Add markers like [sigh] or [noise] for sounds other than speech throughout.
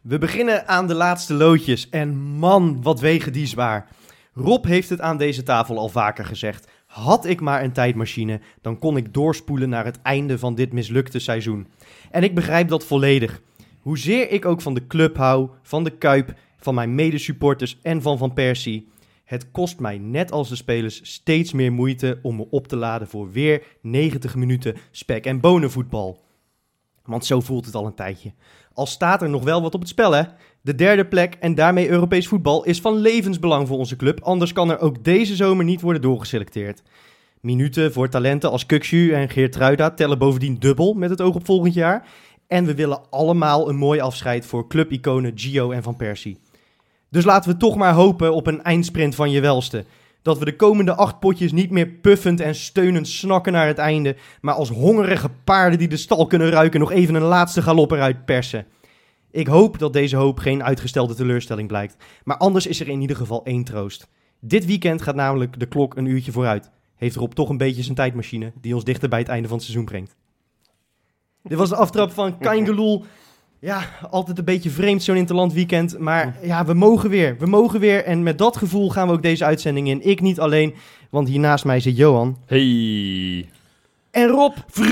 We beginnen aan de laatste loodjes en man, wat wegen die zwaar. Rob heeft het aan deze tafel al vaker gezegd. Had ik maar een tijdmachine, dan kon ik doorspoelen naar het einde van dit mislukte seizoen. En ik begrijp dat volledig. Hoezeer ik ook van de club hou, van de Kuip, van mijn medesupporters en van Van Persie. Het kost mij net als de spelers steeds meer moeite om me op te laden voor weer 90 minuten spek- en bonenvoetbal. Want zo voelt het al een tijdje. Al staat er nog wel wat op het spel, hè? De derde plek en daarmee Europees voetbal is van levensbelang voor onze club. Anders kan er ook deze zomer niet worden doorgeselecteerd. Minuten voor talenten als Kukshu en Geert Truida tellen bovendien dubbel met het oog op volgend jaar. En we willen allemaal een mooi afscheid voor clubiconen Gio en Van Persie. Dus laten we toch maar hopen op een eindsprint van je welste. Dat we de komende acht potjes niet meer puffend en steunend snakken naar het einde, maar als hongerige paarden die de stal kunnen ruiken nog even een laatste galop eruit persen. Ik hoop dat deze hoop geen uitgestelde teleurstelling blijkt, maar anders is er in ieder geval één troost. Dit weekend gaat namelijk de klok een uurtje vooruit. Heeft Rob toch een beetje zijn tijdmachine die ons dichter bij het einde van het seizoen brengt. Dit was de aftrap van Kaingeloel. Ja, altijd een beetje vreemd zo'n interland weekend. Maar ja, we mogen weer. We mogen weer. En met dat gevoel gaan we ook deze uitzending in. Ik niet alleen, want hier naast mij zit Johan. Hey. En Rob. [laughs]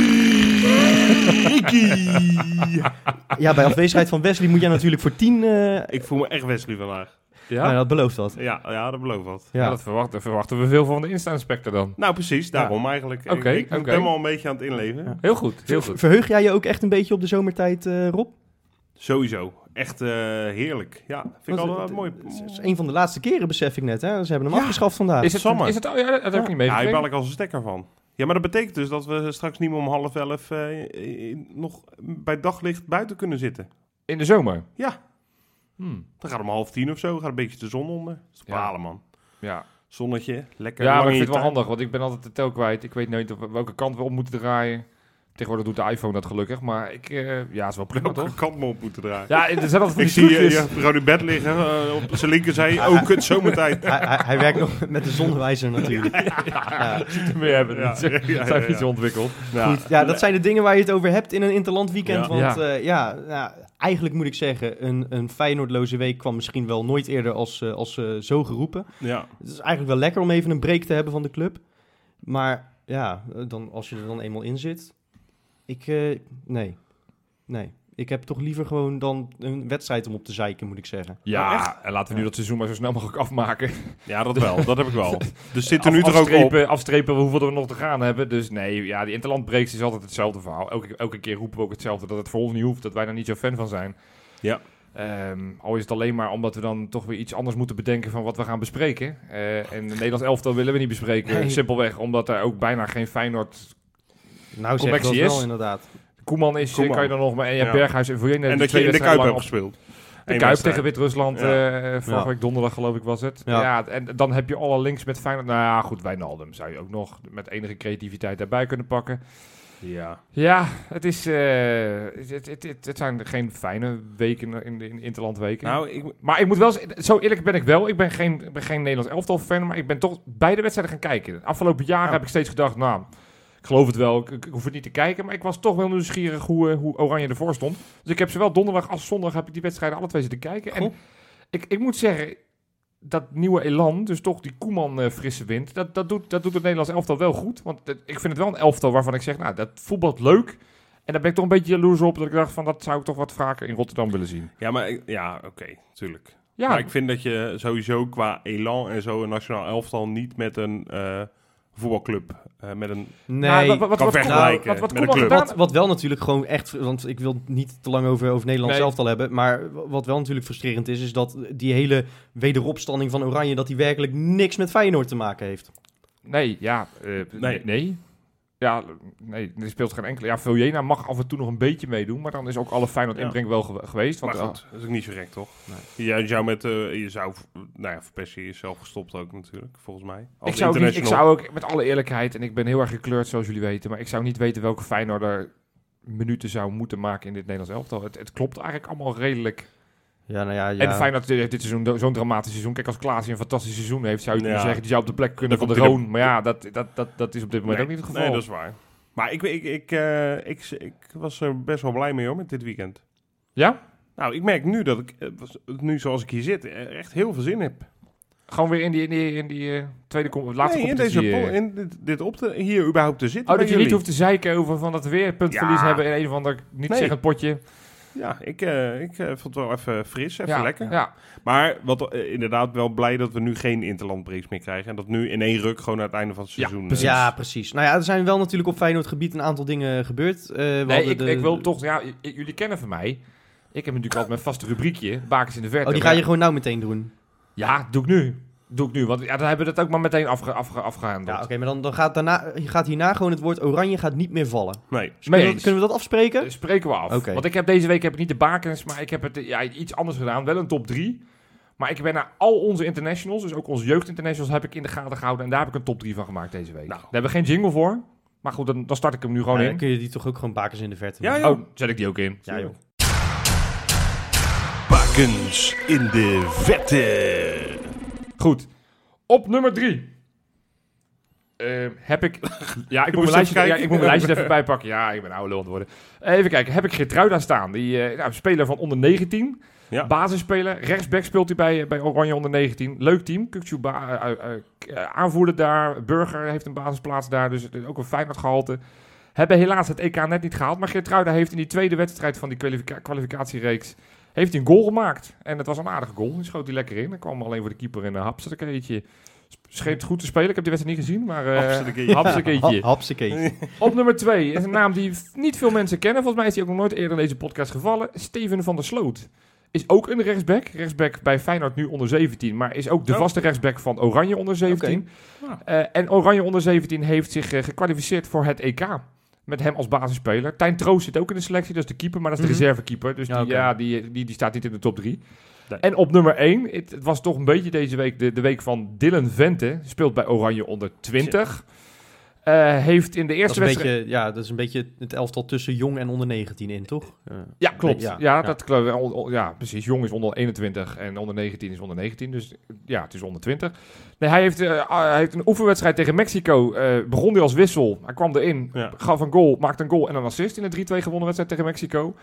Ja, bij afwezigheid van Wesley moet jij natuurlijk voor 10. eh Ik voel me echt Wesley vandaag. Ja? nou, dat belooft dat. Ja, ja dat beloof wat. Ja. Ja, dat verwachten, verwachten we veel van de Insta-inspector dan. Nou, precies. Daarom eigenlijk. Ik- Oké, ik ben helemaal een beetje aan het inleven. Ja. Heel goed, heel goed. Verheug jij je ook echt een beetje op de zomertijd, eh, Rob? Sowieso. Echt eh, heerlijk. Ja, vind ik altijd mooi. Het is een van de laatste keren, besef ik net. Hè? Ze hebben hem Ja. afgeschaft vandaag. Is het, Sammer. is het, oh ja, dat heb ik niet Ja, hier meegekregen. bel ik als een stekker van. Ja, maar dat betekent dus dat we straks niet meer om half elf eh, nog bij daglicht buiten kunnen zitten. In de zomer? Ja. Hmm. Dan gaat het om half tien of zo, gaat een beetje de zon onder. Dat is Ja. balen, man. Ja, Zonnetje, lekker ja lang maar ik in vind het wel tuin. handig, want ik ben altijd de tel kwijt. Ik weet nooit op welke kant we op moeten draaien. Tegenwoordig doet de iPhone dat gelukkig, maar ik, eh, ja, is wel prima toch? kant me op moeten draaien. Ja, er zijn altijd van ik die zie je, trucjes. je gewoon in bed liggen, eh, op zijn linkerzij. Oh, [laughs] kut, zomertijd. hij, hij, hij werkt nog met de zonnewijzer natuurlijk. Ja. meer hebben. Ja, Ja, ja, ja, zijn ja. iets ontwikkeld. Ja. Goed, ja, dat zijn de dingen waar je het over hebt in een interland weekend. Ja. Want Ja. ja. ja, ja, eigenlijk moet ik zeggen, een, een Feyenoordloze week kwam misschien wel nooit eerder als, eh, als eh, zo geroepen. Ja. Het is eigenlijk wel lekker om even een break te hebben van de club. Maar ja, eh, dan, als je er dan eenmaal in zit. Ik, eh, nee, nee. Ik heb toch liever gewoon dan een wedstrijd om op te zeiken, moet ik zeggen. Ja, en laten we nu dat seizoen maar zo snel mogelijk afmaken. ja, dat wel. Dat heb ik wel. Dus [laughs] zit er nu toch ook op. afstrepen, hoeveel er nog te gaan hebben. Dus nee, ja, die interlandbreaks is altijd hetzelfde verhaal. Elke, elke keer roepen we ook hetzelfde, dat het voor ons niet hoeft, dat wij daar niet zo fan van zijn. Ja. Ehm, al is het alleen maar omdat we dan toch weer iets anders moeten bedenken van wat we gaan bespreken. Eh, en het Nederlands elftal willen we niet bespreken. Nee. Simpelweg omdat er ook bijna geen Feyenoord... Nou, zeg dat wel is. inderdaad. Koeman is, Koeman. kan je dan nog maar... En je hebt Ja. Berghuis en Voyenne. En dat je twee in de wedstrijden Kuip lang hebt op- gespeeld. De Kuip wedstrijd. tegen Wit-Rusland, Ja. eh, vorige Ja. week donderdag geloof ik was het. Ja. Ja. en dan heb je alle links met Feyenoord. Nou ja, goed, Wijnaldum zou je ook nog met enige creativiteit daarbij kunnen pakken. Ja. Ja, het, is, eh, het, het, het, het zijn geen fijne weken in de in interlandweken. Nou, ik, maar ik moet wel, zo eerlijk ben ik wel. Ik ben geen, ik ben geen Nederlands elftal fan, maar ik ben toch beide wedstrijden gaan kijken. De afgelopen jaren Ja. heb ik steeds gedacht, nou, ik geloof het wel, ik, ik hoef het niet te kijken. Maar ik was toch wel nieuwsgierig hoe, eh, hoe Oranje ervoor stond. Dus ik heb zowel donderdag als zondag heb ik die wedstrijden alle twee zitten kijken. En ik, ik moet zeggen, dat nieuwe elan, dus toch die Koeman eh, frisse wind, dat, dat, doet, dat doet het Nederlands elftal wel goed. Want ik vind het wel een elftal waarvan ik zeg, nou, dat voetbalt leuk. En daar ben ik toch een beetje jaloers op, dat ik dacht van, dat zou ik toch wat vaker in Rotterdam willen zien. ja, maar ja, oké, tuurlijk. Ja, Maar ik vind dat je sowieso qua elan en zo een nationaal elftal niet met een eh, voetbalclub, eh, met een... Nee, Nou, wat, wat, kan wat, vergelijken wat, wat met een club. Wat, wat wel natuurlijk gewoon echt, want ik wil niet te lang over, over Nederland Nee. zelf al hebben, maar wat wel natuurlijk frustrerend is, is dat die hele wederopstanding van Oranje, dat die werkelijk niks met Feyenoord te maken heeft. Nee, ja. eh, Nee. nee. Ja, nee, er speelt geen enkele. Ja, Viljena mag af en toe nog een beetje meedoen, maar dan is ook alle Feyenoord Ja. inbreng wel gewe- geweest. Want, maar goed, dat is ook niet zo gek, toch? Je, je zou met, eh, je zou, nou ja, Verpersie is zelf gestopt ook natuurlijk, volgens mij. Als ik, zou niet, ik zou ook, met alle eerlijkheid, en ik ben heel erg gekleurd zoals jullie weten, maar ik zou niet weten welke Feyenoorder minuten zou moeten maken in dit Nederlands elftal. Het, het klopt eigenlijk allemaal redelijk. Ja, nou ja, ja. En Feyenoord heeft dit seizoen do- zo'n dramatisch seizoen. Kijk, als Klaas een fantastisch seizoen heeft, zou je kunnen Ja. zeggen, die zou op de plek kunnen Dan van de Roon. Maar ja, dat, dat, dat, dat is op dit moment Nee, ook niet het geval. Nee, dat is waar. Maar ik, ik, ik, eh, ik, ik was er best wel blij mee hoor, met dit weekend. Ja? Nou, ik merk nu dat ik, eh, nu zoals ik hier zit, eh, echt heel veel zin heb. Gewoon weer in die, in die, in die eh, tweede com- laatste nee, in, deze, in dit, dit op te, hier überhaupt te zitten Oh, dat je niet hoeft te zeiken over van dat we weer puntverlies Ja. hebben in een of ander niet Nee. zeggend potje. Ja, ik, eh, ik eh, vond het wel even fris, even ja, lekker. Ja. Maar wat, eh, inderdaad wel blij dat we nu geen interlandbreaks meer krijgen. En dat nu in één ruk gewoon aan het einde van het Ja, seizoen... precies. eh, Ja, precies. Nou ja, er zijn wel natuurlijk op Feyenoord gebied een aantal dingen gebeurd. Eh, Nee, ik, de- ik wil toch... Ja, jullie kennen van mij. Ik heb natuurlijk altijd mijn vaste rubriekje, Bakens in de Verte. Oh, die ga Maar- je gewoon nou meteen doen. Ja, doe ik nu. Doe ik nu, want ja, dan hebben we dat ook maar meteen afge, afge, afgehandeld. Ja, oké, maar dan, dan gaat, daarna, gaat hierna gewoon het woord oranje gaat niet meer vallen. Nee. Dus kunnen, we, eens. kunnen we dat afspreken? Eh, Spreken we af. Oké. Want ik heb deze week heb ik niet de bakens, maar ik heb het ja, iets anders gedaan. Wel een top 3. Maar ik ben naar al onze internationals, dus ook onze jeugdinternationals, heb ik in de gaten gehouden. En daar heb ik een top 3 van gemaakt deze week. Nou. Daar hebben we geen jingle voor. Maar goed, dan, dan start ik hem nu gewoon Ja, in. dan kun je die toch ook gewoon bakers in de verte Ja, joh. Oh, zet ik die ook in. Ja, joh. Bakens in de vette. Goed. Op nummer 3. heb ik... [laughs] Ja, ik moet, mijn lijstje, ja, ik moet mijn lijstje [laughs] even bijpakken. Ja, ik ben oude lul worden. Eh, even kijken. Heb ik Gertruida staan. Die eh, nou, speler van onder 19. Ja. Basisspeler. Rechtsback speelt hij bij, bij Oranje onder 19. Leuk team. Kukcu ba- eh, eh, eh, aanvoerder daar. Burger heeft een basisplaats daar. Dus ook een Feyenoord gehalte. Hebben helaas het EK net niet gehaald. Maar Gertruida heeft in die tweede wedstrijd van die kwalifica- kwalificatiereeks... Heeft hij een goal gemaakt. En het was een aardige goal. Die schoot hij lekker in. Dan kwam alleen voor de keeper in een hapsakkeetje. Scheet goed te spelen. Ik heb die wedstrijd niet gezien. Maar uh, Hapsakkeetje. hapsakkeetje. Ha- Hapsakee. [laughs] Op nummer 2 is een naam die niet veel mensen kennen. Volgens mij is hij ook nog nooit eerder in deze podcast gevallen. Steven van der Sloot. Is ook een rechtsback. Rechtsback bij Feyenoord nu onder 17. Maar is ook de Oh. vaste rechtsback van Oranje onder 17. Ah. Eh, en Oranje onder 17 heeft zich eh, gekwalificeerd voor het EK. Met hem als basisspeler. Tijn Troost zit ook in de selectie. Dat is de keeper, maar dat is de Mhm. reservekeeper. Dus Ja, die, ja, die, die, die staat niet in de top 3. Nee. En op nummer 1, het, het was toch een beetje deze week de, de week van Dylan Vente. Speelt bij Oranje onder 20. Eh, heeft in de eerste wedstrijd... ja, dat is een beetje het elftal tussen jong en onder 19 in, toch? Eh, Ja, klopt. Ja, Ja, ja. dat. Ja, precies. Jong is onder 21 en onder 19 is onder 19. Dus ja, het is onder 20. Nee, hij heeft, eh, hij heeft een oefenwedstrijd tegen Mexico. begon hij als wissel. Hij kwam erin, Ja. gaf een goal, maakte een goal en een assist in de 3-2 gewonnen wedstrijd tegen Mexico.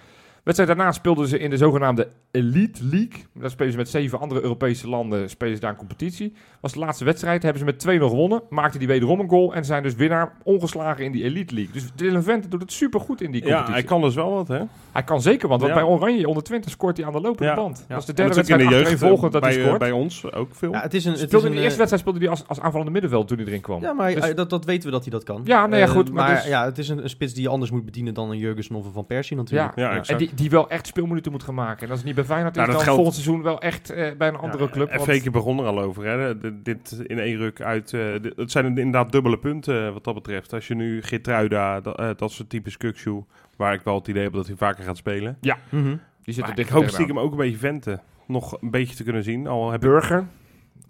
Wedstrijd daarna speelden ze in de zogenaamde Elite League. Daar spelen ze met zeven andere Europese landen spelen ze daar een competitie. Was de laatste wedstrijd, hebben ze met 2-0 gewonnen. Maakte die wederom een goal en zijn dus winnaar ongeslagen in die Elite League. Dus Dylan Vente doet het supergoed in die Ja, competitie. hij kan dus wel wat, hè? Hij kan zeker, want, want Ja. bij Oranje onder 20 scoort hij aan de lopende Ja. band. Ja. Dat is de derde dat is ook wedstrijd in de jeugd, volgend dat hij bij, eh, scoort. bij ons ook veel. Ja, het is een, het is een, in de eerste eh, wedstrijd speelde hij als, als aanvallende middenveld toen hij erin kwam. Ja, maar Dus- eh, dat, dat weten we dat hij dat kan. Ja, nee, ja, goed, maar Maar, dus- ja, het is een, een spits die je anders moet bedienen dan een Jurgensen of een Van Persie natuurlijk. Ja, exact. die, die wel echt speelminuten moet gaan maken. En als het niet bij Feyenoord is, Nou, dat dan geldt- volgend seizoen wel echt eh, bij een andere club. En want- Feke begon er al over, hè? D- Dit in één ruk uit. eh, dit- het zijn inderdaad dubbele punten eh, wat dat betreft. Als je nu Gitruida, dat, eh, dat soort types Kukshoe, waar ik wel het idee heb dat hij vaker gaat spelen. Mhm. die zit er ik hoop stiekem ook een beetje Vente nog een beetje te kunnen zien. Al heb Burger.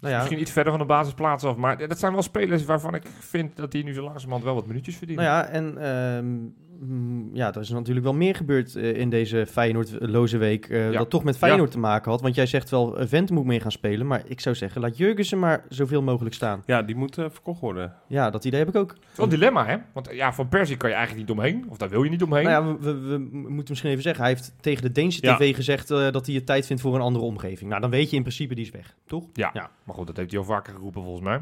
Nou ja, Misschien iets verder van de basisplaats af. Maar dat zijn wel spelers waarvan ik vind dat die nu zo langzamerhand wel wat minuutjes verdienen. nou ja, en ehm, mm, ja, er is natuurlijk wel meer gebeurd eh, in deze Feyenoord-loze week. eh, Ja. Dat toch met Feyenoord te maken had. Want jij zegt wel, Vente moet mee gaan spelen. Maar ik zou zeggen, laat Jurgensen maar zoveel mogelijk staan. Ja, die moet eh, verkocht worden. Ja, dat idee heb ik ook. Het is wel een dilemma, hè? Want ja, van Persie kan je eigenlijk niet omheen. Of daar wil je niet omheen. Nou ja, we, we, we moeten misschien even zeggen, hij heeft tegen de Deense Ja. TV gezegd dat hij het tijd vindt voor een andere omgeving. Nou, dan weet je in principe, die is weg, toch? Ja. Ja. maar goed, dat heeft hij al vaker geroepen volgens mij.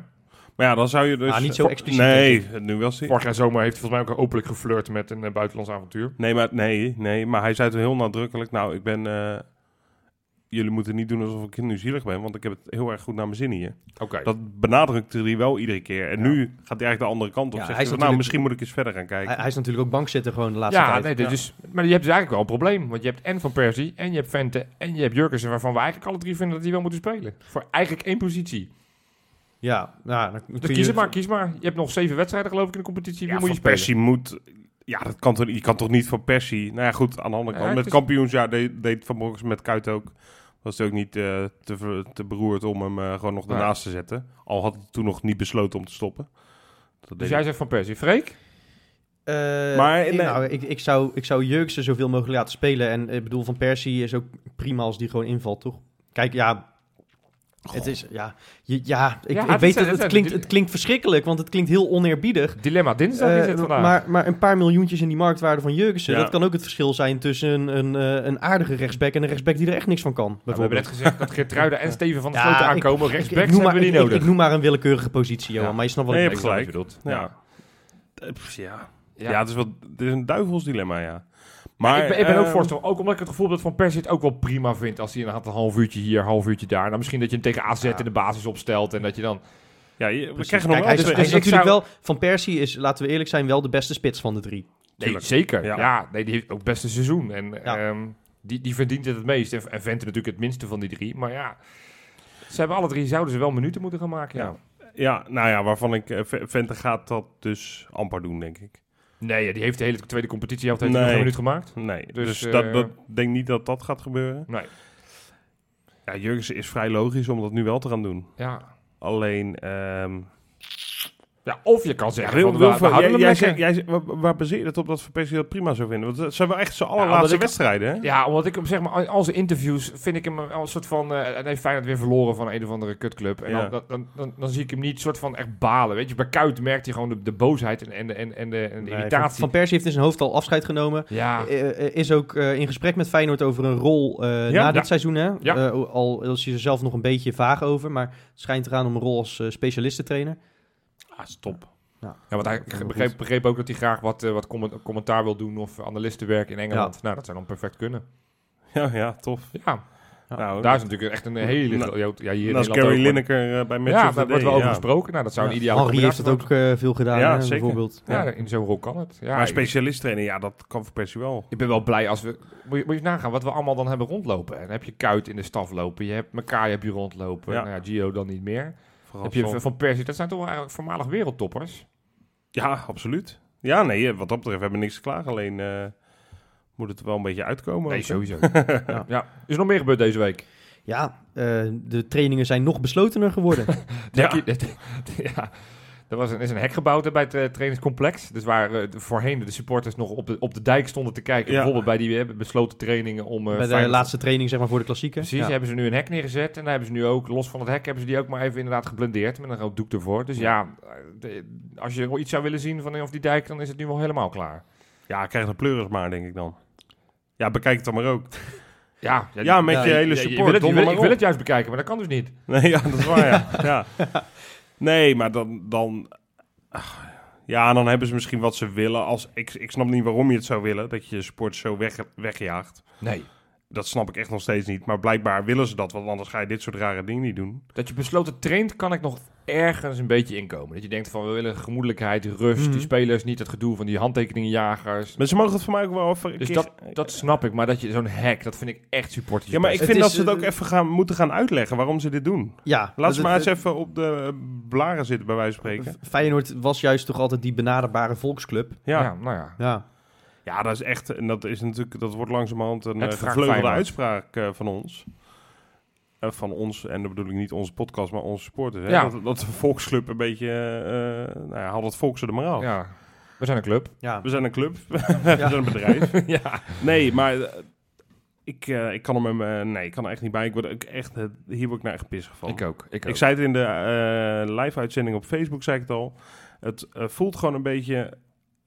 Maar ja, dan zou je dus... Ah, niet zo expliciet, Nee, nu was hij... Vorig jaar zomer heeft hij volgens mij ook openlijk geflirt met een eh, buitenlands avontuur. Nee, maar, nee, nee, maar hij zei toen heel nadrukkelijk... Nou, ik ben... eh, jullie moeten niet doen alsof ik nu zielig ben, want ik heb het heel erg goed naar mijn zin hier. Oké. Dat benadrukte hij wel iedere keer. En Ja. nu gaat hij eigenlijk de andere kant op. Ja, Zegt hij is nou, natuurlijk- misschien moet ik eens verder gaan kijken. Hij, hij is natuurlijk ook bankzitter gewoon de laatste Ja, tijd. nee, dus, maar je hebt dus eigenlijk wel een probleem. Want je hebt en Van Persie, en je hebt Vente, en je hebt Jurgensen... waarvan we eigenlijk alle drie vinden dat die wel moeten spelen. Voor eigenlijk één positie. Ja, nou, dan kun Dus je... kies maar, kies maar. Je hebt nog zeven wedstrijden geloof ik in de competitie. Wie Ja, moet je spelen? Persie moet... Ja, dat kan toch, je kan toch niet van Persie... Nou ja, goed, aan de andere kant. Met is- kampioensjaar deed, deed Van Bronckhorst met Kuit ook. Was het ook niet eh, te, te beroerd om hem eh, gewoon nog Nee. ernaast te zetten. Al had hij toen nog niet besloten om te stoppen. Dat Dus jij zegt van Persie. Freek? Eh, Maar, nee. nou, ik, ik zou, ik zou Jurksen zoveel mogelijk laten spelen. En ik bedoel, Van Persie is ook prima als die gewoon invalt, toch? Kijk, ja... Het is, ja, je- ja, ik, Ja, ik het weet dat het het, klinkt, het klinkt verschrikkelijk, want het klinkt heel oneerbiedig. Dilemma dinsdag is Eh, het vandaag. maar, maar een paar miljoentjes in die marktwaarde van Jurgensen, Ja. dat kan ook het verschil zijn tussen een, een, eh, een aardige rechtsback en een rechtsback die er echt niks van kan. Nou, we hebben net gezegd dat Geertruida en Steven van der Ja, Sloten aankomen. Rechtsbacks noem hebben maar, we niet ik- nodig. Ik, noem maar een willekeurige positie, Johan, Ja. maar je snapt wat Nee, ik je hebt gelijk. Eh, Ja. Ja. Ja. het, is wel, het is een duivels dilemma, ja. Maar ik ben, ik ben ook ehm, voorstander, ook omdat ik het gevoel heb dat Van Persie het ook wel prima vindt als hij een aantal half uurtje hier, half uurtje daar. Nou, misschien dat je hem tegen AZ in de basis opstelt en dat je dan... Ja, je, we krijgen nog wel hij is, twee- hij is dus ik natuurlijk zou- wel, Van Persie is, laten we eerlijk zijn, wel de beste spits van de drie. Nee, Tuurlijk. zeker. Ja. Ja. nee, die heeft ook best een seizoen. En Ja. ehm, die, die verdient het het meest. En, en Vente natuurlijk het minste van die drie. Maar ja, ze hebben alle drie, zouden ze wel minuten moeten gaan maken. Ja. Ja, nou ja, waarvan ik... eh, Vente gaat dat dus amper doen, denk ik. Nee, die heeft de hele tweede competitie heeft hij Nee. geen minuut gemaakt. Nee, Dus, dus, eh, dat, dat denk niet dat dat gaat gebeuren. Nee. Ja, Jurgensen is vrij logisch om dat nu wel te gaan doen. Ja. Alleen, ehm ja, of je kan zeggen, Wil- van, Wil- we, we houden jij, hem jij, zegt- waar, baseer je het op dat Van Persie dat prima zou vinden? Want het zijn wel echt zijn allerlaatste ik- wedstrijden, hè? Ja, omdat ik hem zeg maar, al- al zijn interviews vind ik hem een soort van. eh en heeft Feyenoord weer verloren van een of andere kutclub. En Ja. dan, dan, dan, dan zie ik hem niet soort van echt balen. Weet je, bij Kuit merkt hij gewoon de, de boosheid en, en, de- en, en de, en de Nee, irritatie. van Persie heeft in zijn hoofd al afscheid genomen. ja, Eh, eh, is ook in gesprek met Feyenoord over een rol eh, na Ja. dit seizoen. Hè? Ja. Al is hij er zelf nog een beetje vaag over. Maar het schijnt eraan om een rol als specialistentrainer. Ah, stop. ja, want hij begreep, begreep ook dat hij graag wat, eh, wat comment- commentaar wil doen of analistenwerk in Engeland. Nou, dat zou dan perfect kunnen. Ja, ja, tof. Ja, Ja. Nou, daar is natuurlijk echt een hele. Ja, hier in Nederland Gary Lineker eh, bij Match Ja, daar wordt wel over ja. gesproken. Nou, dat zou een Ja. ideale Henri heeft het ook eh, veel gedaan, Ja, hè, zeker. bijvoorbeeld. Ja, in zo'n rol kan het. Ja, maar specialist trainen, ja, dat kan voor Persie wel. Ik ben wel blij als we. Moet je, moet je eens nagaan wat we allemaal dan hebben rondlopen. En dan heb je Kuit in de staf lopen. Je hebt elkaar heb je rondlopen. Ja. Nou ja, Gio dan niet meer. Vooral heb je van- Persie. Dat zijn toch wel eigenlijk voormalig wereldtoppers. Ja, absoluut. Ja, nee, wat dat betreft hebben we niks te klagen. Alleen eh, moet het er wel een beetje uitkomen. Nee, ook, sowieso. [laughs] ja. Is er nog meer gebeurd deze week? Ja, eh, de trainingen zijn nog beslotener geworden. [laughs] Ja. [laughs] Ja. Er was een, is een hek gebouwd bij het eh, trainingscomplex. Dus waar eh, voorheen de supporters nog op de, op de dijk stonden te kijken. Ja. Bijvoorbeeld bij die eh, besloten trainingen om... eh, Bij de Feyenoord- laatste training zeg maar, voor de klassieker. Precies, Ja. hebben ze nu een hek neergezet. En daar hebben ze nu ook, los van het hek, hebben ze die ook maar even inderdaad geblendeerd. Met een rood doek ervoor. Dus ja, de- als je iets zou willen zien van of die dijk, dan is het nu wel helemaal klaar. Ja, krijg de pleuris maar, denk ik dan. Ja, bekijk het dan maar ook. [laughs] Ja, Ja, met ja, je hele je- support. Je wil het, wil, ik wil het juist bekijken, maar dat kan dus niet. Nee, ja, dat is waar, ja. ja. [laughs] Nee, maar dan... dan ach, ja, dan hebben ze misschien wat ze willen. Als, ik, ik snap niet waarom je het zou willen, dat je je sport zo weg, wegjaagt. Nee. Dat snap ik echt nog steeds niet. Maar blijkbaar willen ze dat, want anders ga je dit soort rare dingen niet doen. Dat je besloten traint, kan ik nog ergens een beetje inkomen. Dat je denkt van, we willen gemoedelijkheid, rust, Mhm. die spelers, niet het gedoe van die handtekeningenjagers. Maar ze mogen het voor mij ook wel even... Dus dat, dat snap ik, maar dat je zo'n hack, dat vind ik echt supporters. Ja, maar ik vind is, dat ze het eh, ook even gaan, moeten gaan uitleggen waarom ze dit doen. Ja, Laat ze maar eens even op de blaren zitten, bij wijze van spreken. Feyenoord was juist toch altijd die benaderbare volksclub. ja. Ja, nou ja. Ja, ja dat is echt... En dat is natuurlijk... Dat wordt langzamerhand een uh, vraagt gevleugelde uitspraak eh, van ons. Eh, van ons, en dat bedoel ik niet onze podcast, maar onze supporters. Hè? Ja. Dat, dat de volksclub een beetje... eh, nou ja, haal het volkse er maar af. ja. We zijn een club. ja. We zijn een club, [laughs] we zijn een bedrijf. [laughs] ja. Nee, maar eh, ik, eh, ik kan er met me, nee, ik kan er echt niet bij. Ik word ook echt, eh, hier word ik nou echt pissig van. Ik ook. Ik, ook. Ik zei het in de eh, live-uitzending op Facebook, zei ik het al. Het eh, voelt gewoon een beetje,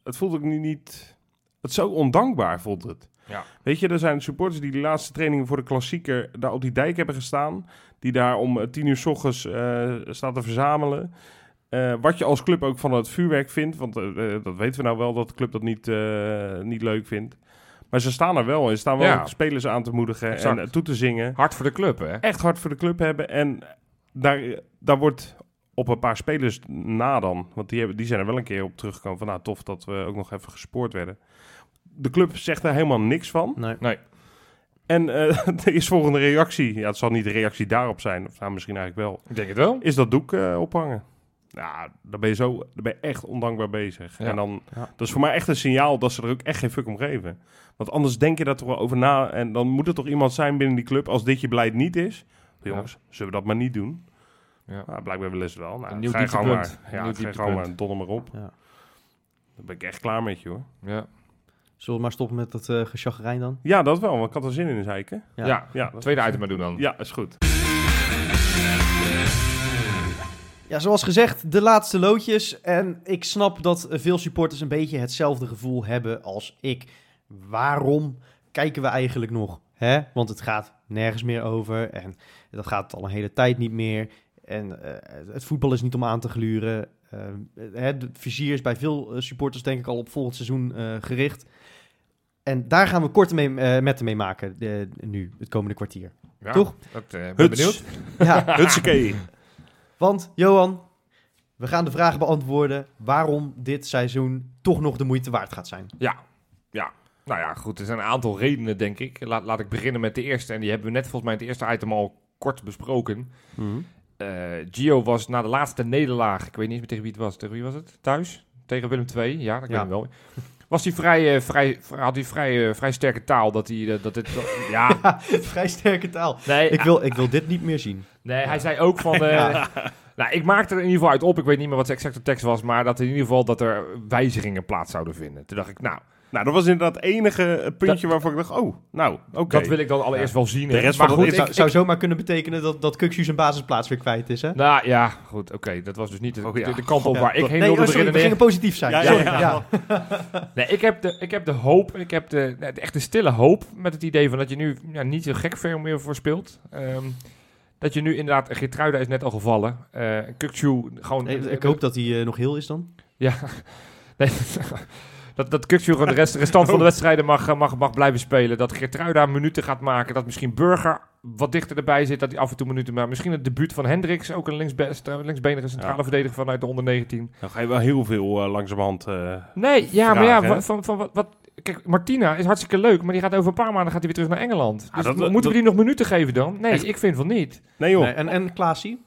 het voelt ook nu niet, het zo ondankbaar voelt het. Ja. Weet je, er zijn supporters die de laatste trainingen voor de klassieker daar op die dijk hebben gestaan. Die daar om eh, tien uur s ochtends staan te verzamelen. Eh, wat je als club ook van het vuurwerk vindt. Want dat weten we nou wel, dat de club dat niet, niet leuk vindt. Maar ze staan er wel en staan wel Ja. spelers aan te moedigen Exact. en toe te zingen Hard voor de club, hè? echt hard voor de club hebben. En daar, daar wordt op een paar spelers na dan, want die, hebben, die zijn er wel een keer op teruggekomen van nou tof dat we ook nog even gespoord werden. De club zegt er helemaal niks van. Nee. Nee. En eh, [laughs] de eerstvolgende reactie, ja, het zal niet de reactie daarop zijn, of nou, misschien eigenlijk wel, Ik denk het wel. is dat doek eh, ophangen. Ja, dan ben je zo, dan ben je echt ondankbaar bezig. Ja. En dan, Ja. dat is voor mij echt een signaal dat ze er ook echt geen fuck om geven. Want anders denk je daar toch wel over na. En dan moet er toch iemand zijn binnen die club, als dit je beleid niet is. Jongens, zullen we dat maar niet doen? Ja. Nou, blijkbaar willen ze wel. Nou, Een nieuw ga je gewoon maar. Ja, ga je gewoon maar, donder maar op. Ja. Dan ben ik echt klaar met je hoor. Ja. Zullen we maar stoppen met dat eh gechagrijn dan? Ja, dat wel, want ik had er zin in, zei ik. Hè? Ja. Ja. Tweede item maar doen dan. ja, is goed. Ja, zoals gezegd, de laatste loodjes. En ik snap dat eh, veel supporters een beetje hetzelfde gevoel hebben als ik. Waarom kijken we eigenlijk nog? Hè? Want het gaat nergens meer over. En dat gaat al een hele tijd niet meer. En eh, het voetbal is niet om aan te gluren. Eh, hè, het vizier is bij veel eh, supporters denk ik al op volgend seizoen eh, gericht. En daar gaan we korte mee, eh, metten mee maken nu, het komende kwartier. Ja, Toch? Dat, eh, ben Huts. benieuwd. [laughs] Ja. [laughs] Want, Johan, we gaan de vraag beantwoorden waarom dit seizoen toch nog de moeite waard gaat zijn. Ja, ja. Nou ja, goed. Er zijn een aantal redenen, denk ik. Laat, laat ik beginnen met de eerste. En die hebben we net volgens mij het eerste item al kort besproken. Eh, Gio was na de laatste nederlaag, ik weet niet eens meer tegen wie het was. Tegen wie was het? Thuis? Tegen Willem II? Ja, dat Ja. weet ik wel. Was hij vrij, eh, vrij, had hij vrij, eh, vrij sterke taal dat hij eh, dat dit dat- [laughs] ja. Vrij sterke taal. nee Ik wil, ik wil dit niet meer zien. nee hij zei ook van [laughs] eh, nou ik maakte er in ieder geval uit op. Ik weet niet meer wat de exacte tekst was maar dat in ieder geval dat er wijzigingen plaats zouden vinden. Toen dacht ik nou Nou, dat was inderdaad het enige eh, puntje waarvan ik dacht, oh, nou, oké. dat wil ik dan allereerst wel zien De rest maar van goed het ik, zou, zomaar kunnen betekenen dat, dat Kukshu zijn basisplaats weer kwijt is, hè? nou ja goed oké dat was dus niet de, Oh, ja. de, de kant op Ja. waar ik heen Nee, wilde oh, sorry, we gingen positief zijn. Ja, Sorry, ja, ja. ja. [laughs] Nee, ik heb de, ik heb de hoop, ik heb de, de echte stille hoop met het idee van dat je nu ja, niet zo gek veel meer voor speelt. Ehm, dat je nu inderdaad, Geertruida is net al gevallen. Eh Kukçu gewoon... Nee, ik hoop dat hij eh, nog heel is dan. Ja, [laughs] nee, [laughs] dat, dat gewoon de rest, restant van de [laughs] wedstrijden mag, eh, mag, mag blijven spelen. Dat Geertruida minuten gaat maken. Dat misschien Burger wat dichter erbij zit. Dat hij af en toe minuten maakt. Misschien het debuut van Hendricks, ook een linksbest, linksbenige centrale Ja. verdediger vanuit de onder 19. Dan ga je wel heel veel eh, langzamerhand... eh, Nee, ja, maar ja, van, van, wat, wat, kijk, Martina is hartstikke leuk, maar die gaat over een paar maanden gaat hij weer terug naar Engeland. Dus dat- moeten dat- we die nog minuten geven dan? Nee, Echt? ik vind van niet. Nee joh, Nee, en, en Klaasie?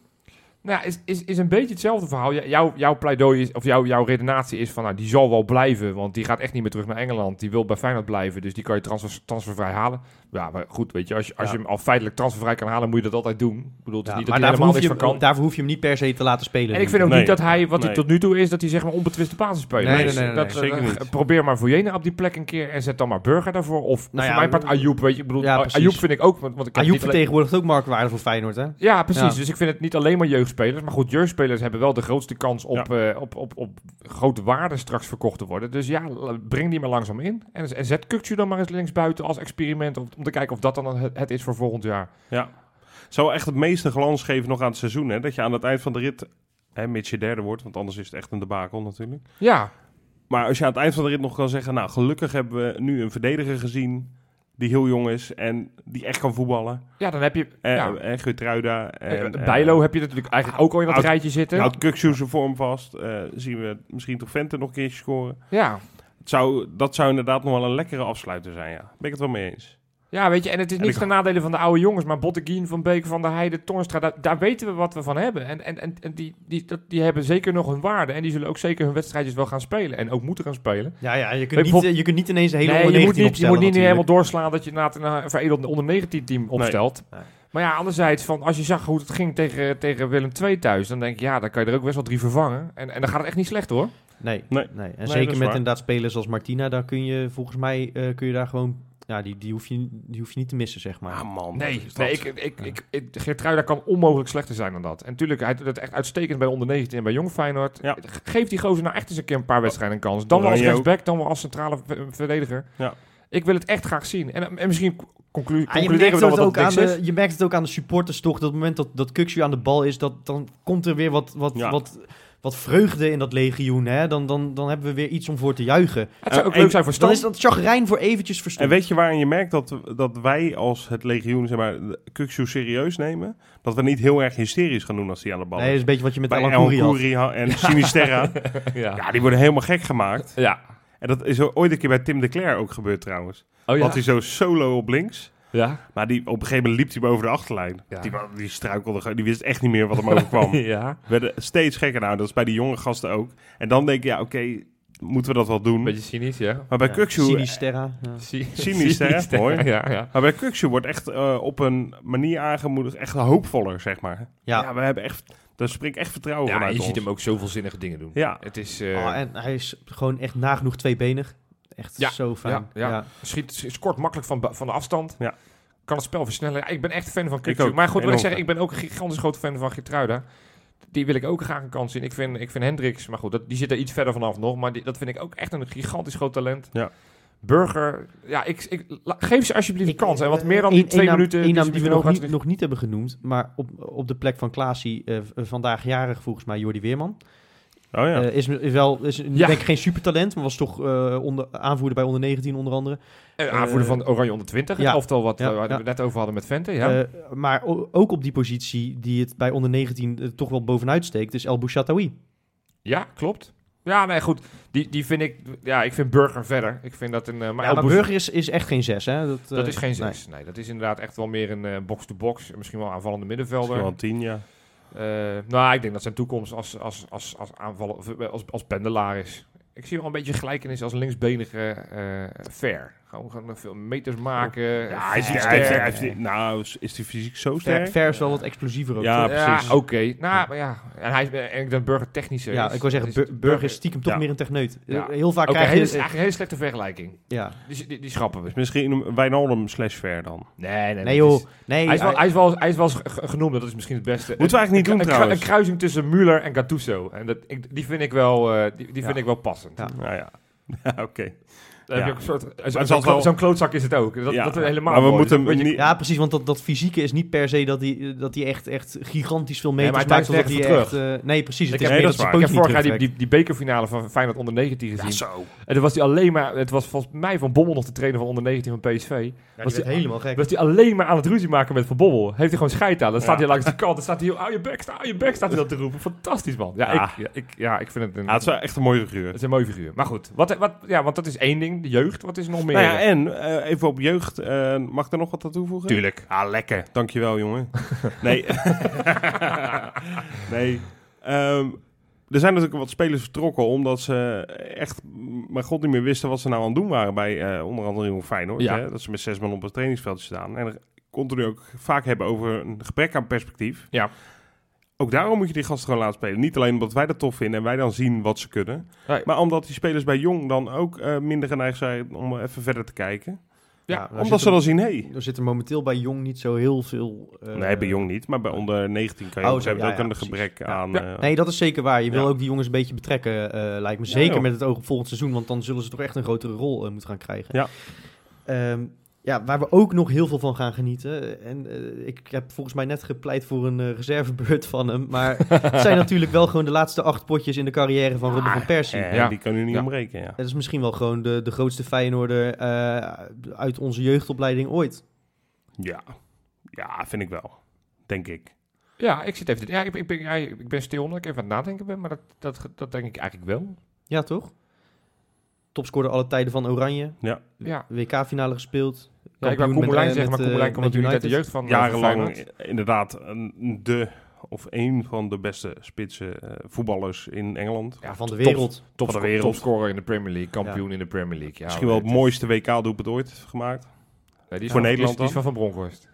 Nou, ja, is, is, is een beetje hetzelfde verhaal. Jouw, jouw pleidooi is, of jouw, jouw redenatie is van, nou, die zal wel blijven, want die gaat echt niet meer terug naar Engeland. Die wil bij Feyenoord blijven, dus die kan je transfer, transfervrij halen. Ja, maar goed, weet je, als je, als Ja. je hem al feitelijk transfervrij kan halen, moet je dat altijd doen. Ik bedoel, het is Ja, niet maar dat hij daarvoor helemaal hoef, je niks van hem, kan. daarvoor hoef je hem niet per se te laten spelen. En ik vind ook Nee. niet dat hij, wat hij tot nu toe is, dat hij zeg maar onbetwiste basisspeler Nee, is. nee, nee, dat, nee, eh, zeker niet. Probeer maar Vujena op die plek een keer en zet dan maar Burger daarvoor. Of Nou voor ja, mijn part Ayoub, weet je. Ik bedoel. Ayoub vind ik ook, want, want ik Ayoub vertegenwoordigt ook marktwaarde voor Feyenoord, hè? Ja, precies. Ja. Dus ik vind het niet alleen maar jeugdspelers. Maar goed, jeugdspelers hebben wel de grootste kans op, eh, op, op, op grote waarde straks verkocht te worden. Dus ja, breng die maar langzaam in. En, en zet Kukcu dan maar eens linksbuiten als experiment. Om, om te kijken of dat dan het, het is voor volgend jaar. ja. Zou echt het meeste glans geven nog aan het seizoen, hè? Dat je aan het eind van de rit, hè, mits je derde wordt, want anders is het echt een debakel natuurlijk. Ja, Maar als je aan het eind van de rit nog kan zeggen, nou, gelukkig hebben we nu een verdediger gezien die heel jong is en die echt kan voetballen. ja dan heb je... En, ja. en Geertruida. En, Eh, Bijlo heb je natuurlijk eigenlijk ook al in dat Oud- rijtje zitten. Houdt Kuksu zijn vorm vast. Eh, zien we misschien toch Vente nog een keertje scoren. Ja. Het zou, dat zou inderdaad nog wel een lekkere afsluiter zijn, ja. Ben ik het wel mee eens. Ja, weet je, en het is niet ten nadele van de oude jongens. Maar Botteguin, Van Beek, Van der Heijden, Toornstra, daar, daar weten we wat we van hebben. En, en, en, en die, die, dat, die hebben zeker nog hun waarde. En die zullen ook zeker hun wedstrijdjes wel gaan spelen. En ook moeten gaan spelen. Ja, ja je, kunt je, niet, je kunt niet ineens een hele nee, onder je moet 19 niet, je moet niet helemaal doorslaan dat je na een veredeld onder 19 team opstelt. Nee. Maar ja, anderzijds, van, als je zag hoe het ging tegen, tegen Willem II thuis, dan denk ik, ja, dan kan je er ook best wel drie vervangen. En, en dan gaat het echt niet slecht hoor. Nee, Nee. nee. En zeker met waar. inderdaad spelers als Martina, daar kun je volgens mij eh, kun je daar gewoon... Ja, die, die, hoef je, die hoef je niet te missen, zeg maar. Ah man, Nee, nee ik, ik, ik, ik, Geertruida kan onmogelijk slechter zijn dan dat. En natuurlijk, hij doet het echt uitstekend bij onder 19 en bij Jong Feyenoord. Ja. Geef die gozer nou echt eens een keer een paar wedstrijden een kans. Dan wel als rechtsback, dan wel als centrale verdediger. Ja. Ik wil het echt graag zien. En, en misschien conclu Ah, concluderen we dan het wat ook dat aan de, je merkt het ook aan de supporters toch. Dat op het moment dat, dat Kukshu aan de bal is, dat, dan komt er weer wat, wat, Ja. wat, wat vreugde in dat legioen. Hè? Dan, dan, dan hebben we weer iets om voor te juichen. Het zou ook En- leuk zijn voor Dan is dat chagrijn voor eventjes En verstomd. weet je waarin je merkt dat, dat wij als het legioen, zeg maar, Kuksu serieus nemen? Dat we niet heel erg hysterisch gaan doen als die aan de bal Nee, dat is. een beetje wat je met Bij Alan had. En [laughs] Sinisterra. ja. ja, die worden helemaal gek gemaakt. ja. En dat is ooit een keer bij Tim de Cler ook gebeurd trouwens. Oh ja? Had hij zo solo op links. Ja? Maar die, op een gegeven moment liep hij boven de achterlijn. Ja. Die, die struikelde, gewoon- die wist echt niet meer wat hem [laughs] overkwam. ja. werden steeds gekker. Nou, dat is bij die jonge gasten ook. En dan denk je, ja, oké, moeten we dat wel doen? Beetje cynisch, ja. Maar bij Ja, Kukshoe... Sinisterra. Ja. [laughs] Mooi. Ja, ja. Maar bij Kukshoe wordt echt eh, op een manier aangemoedigd, echt hoopvoller, zeg maar. Ja, Ja. we hebben echt, daar spreekt echt vertrouwen Ja, vanuit je ons. ziet hem ook zoveel zinnige dingen doen. Ja, Het is... eh, Oh, en hij is gewoon echt nagenoeg tweebenig. Echt Ja, zo fijn. ja, ja. Schiet, scoort makkelijk van, van de afstand. Ja. Kan het spel versnellen. Ik ben echt fan van ook, Maar goed, wat ik enorm zeg, fan. ik ben ook een gigantisch grote fan van Gertruida. Die wil ik ook graag een kans in. Ik vind, ik vind Hendricks, maar goed, dat, die zit er iets verder vanaf nog. Maar die, dat vind ik ook echt een gigantisch groot talent. Ja. Burger, ja, ik, ik, la- geef ze alsjeblieft een kans. En wat Eh, meer dan die twee minuten. die die we nog niet, nog niet hebben genoemd, maar op, op de plek van Klaasie eh, vandaag jarig volgens mij Jordi Weerman. Oh ja. Eh, is, is wel, is Ja. denk ik geen supertalent, maar was toch eh, onder, aanvoerder bij onder 19 onder andere. Eh, aanvoerder van Oranje onder 20. ja. Het elftal wat Ja, waar we het net over hadden met Vente. Ja. Eh, maar ook op die positie die het bij onder 19 eh, toch wel bovenuit steekt, is El Bouchatoui. ja, klopt. Ja, nee, goed. Die, die vind ik... Ja, ik vind Burger verder. Ik vind dat een... maar Maar, Bouch- Burger is, is echt geen 6, hè? Dat, Dat is geen nee. zes. Nee. dat is inderdaad echt wel meer een box-to-box. Misschien wel aanvallende Misschien middenvelder. wel een tien, ja. Eh, nou, ik denk dat zijn toekomst als, als, als, als aanvaller, eh, als, als pendelaar is. Ik zie wel een beetje gelijkenis als linksbenige eh Ver. Gewoon, gewoon veel meters maken. Ja, hij is, hij is- sterk. hij heeft- nou, is die fysiek zo sterk? Ver is wel wat explosiever ook. Ja, toch? Ja, precies. oké. Nou, maar ja. En hij is en ik denk Burger technischer. Ja, is. ik wil zeggen, Burger is stiekem toch Ja. meer een techneut. Ja. Eh, Heel vaak Oké, krijg hele- je... eigenlijk een hele slechte vergelijking. ja. Die, die, die schrappen we. Dus misschien Wijnaldum slash Ver dan. Nee, nee. Nee joh, is- nee. hij, is wel, hij- is wel, hij is wel genoemd, dat is misschien het beste. Moeten we eigenlijk niet Een- doen een, trouwens. Een kruising tussen Müller en Gattuso. En dat, ik, die, vind ik wel, eh, die, die vind ik wel passend. Ja. Ja, [laughs] oké. Dan heb Ja. je ook een soort, het zo'n wel- klootzak is het ook. Dat, Ja, dat is helemaal maar we mooi. moeten Dat Ja, precies, want dat, dat fysieke is niet per se dat hij dat die echt, echt gigantisch veel Nee, meters maar hij maakt. dat hij nergens echt, eh, nee, precies. Het Ik is heb- meer nee, dat dat ze is Ik heb vorig jaar die, die, die bekerfinale van Feyenoord onder 19 gezien. Ja, zo. En dan was hij alleen maar... Het was volgens mij Van Bommel nog de trainer van onder 19 van PSV. Ja, was die werd helemaal gek. Was hij alleen maar aan het ruzie maken met Van Bommel. Heeft hij gewoon scheid aan. Dan staat Ja. hij langs de kant. Dan staat hij... Hou je bek, hou je bek, staat hij dat te roepen. Fantastisch, man. Ja, Ja. Ik, ja, ja, vind het een... Ja, het is wel echt een mooie figuur. het is een mooie figuur. Maar goed, wat, wat, ja, want dat is één ding, de jeugd. Wat is nog meer? Nou ja, en eh, even op jeugd. eh, mag ik er nog wat aan toevoegen? Tuurlijk. Ah, lekker. Dankjewel, jongen. [laughs] nee. nee. Ehm, er zijn natuurlijk wat spelers vertrokken omdat ze echt, maar god niet meer wisten wat ze nou aan het doen waren bij eh, onder andere Jong Feyenoord. Ja. Hè? Dat ze met zes man op het trainingsveld staan. En er continu ook vaak hebben over een gebrek aan perspectief. Ja. Ook daarom moet je die gasten gewoon laten spelen. Niet alleen omdat wij dat tof vinden en wij dan zien wat ze kunnen. Maar omdat die spelers bij Jong dan ook eh, minder geneigd zijn om even verder te kijken. Ja, daar omdat ze er- dan zien, hé, hey, Er zit er momenteel bij Jong niet zo heel veel... eh, nee, bij Jong niet, maar bij onder 19 kan je Oh, ook, zo, hebben ja, ook ja, een precies. gebrek Ja. aan. Ja. eh, Nee, dat is zeker waar. Je wil Ja. ook die jongens een beetje betrekken, eh, lijkt me. Ja, Zeker met het oog op volgend seizoen, want dan zullen ze toch echt een grotere rol moeten gaan krijgen. Ja. Ehm, ja, waar we ook nog heel veel van gaan genieten. En eh, ik heb volgens mij net gepleit voor een eh, reservebeurt van hem. Maar het zijn [laughs] natuurlijk wel gewoon de laatste acht potjes in de carrière van Robin van Persie. eh, Ja. Die kan u niet Ja. omrekenen, ja. Het is misschien wel gewoon de, de grootste Feyenoorder eh, uit onze jeugdopleiding ooit. Ja. ja, vind ik wel. Denk ik. Ja, ik zit even... Ja, ik, ik, ben, ja, ik ben stil omdat ik even aan het nadenken ben. Maar dat, dat, dat denk ik eigenlijk wel. Ja, toch? Topscorer alle tijden van Oranje. Ja, WK-finale gespeeld. ja ik wou Koemelijn eh, zeggen, maar Koemelijn eh, komt met natuurlijk uit de jeugd van eh, Jarenlang eh, inderdaad een, de of een van de beste spitse eh, voetballers in Engeland. Ja, van de wereld. Top, van de wereld. Topscorer in de Premier League, kampioen in de Premier League. Ja, Misschien wel het is- mooiste WK-doelpunt ooit gemaakt. Nee, die is voor van, Nederland die is, die is dan? van Van Bronckhorst.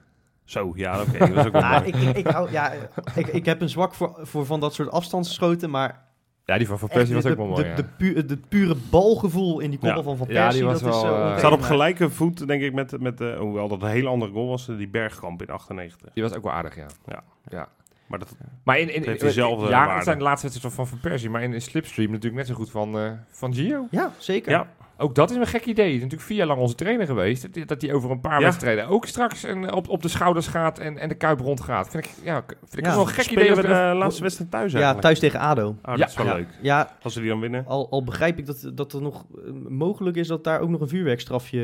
Zo, ja, oké. dat is ook wel [laughs] Ah, ik, ik, ik, hou, ja, ik, ik heb een zwak voor, voor van dat soort afstandsschoten, maar Ja, die van Van Persie was de, ook wel mooi, de, ja. de, pu- de pure balgevoel in die koppel Ja. van Van Ja, Persie, die was dat is wel, zo eh. Staat op gelijke voet, denk ik, met, met eh, hoewel dat een hele andere goal was, eh, die Bergkamp in 98. Die was ook wel aardig, ja. Ja. ja. Maar dat, Maar in, in, heeft in- diezelfde ja, waarde. het zijn de laatste wedstrijden van Van Persie, maar in, in Slipstream natuurlijk net zo goed van, eh, van Gio. Ja, zeker. ja, Ook dat is een gek idee. Hij is natuurlijk vier jaar lang onze trainer geweest. Dat- Dat hij over een paar Ja. wedstrijden ook straks een, op, op de schouders gaat en, en de kuip rond gaat. Vind ik, ja, vind ik Ja. wel een gek idee. spelen we ik de laatste wedstrijd thuis Ja, eigenlijk? thuis tegen ADO. Oh, dat Ja. is wel ja. leuk. Ja, Als we die dan winnen. al, al begrijp ik dat, dat er nog eh, mogelijk is dat daar ook nog een vuurwerkstrafje...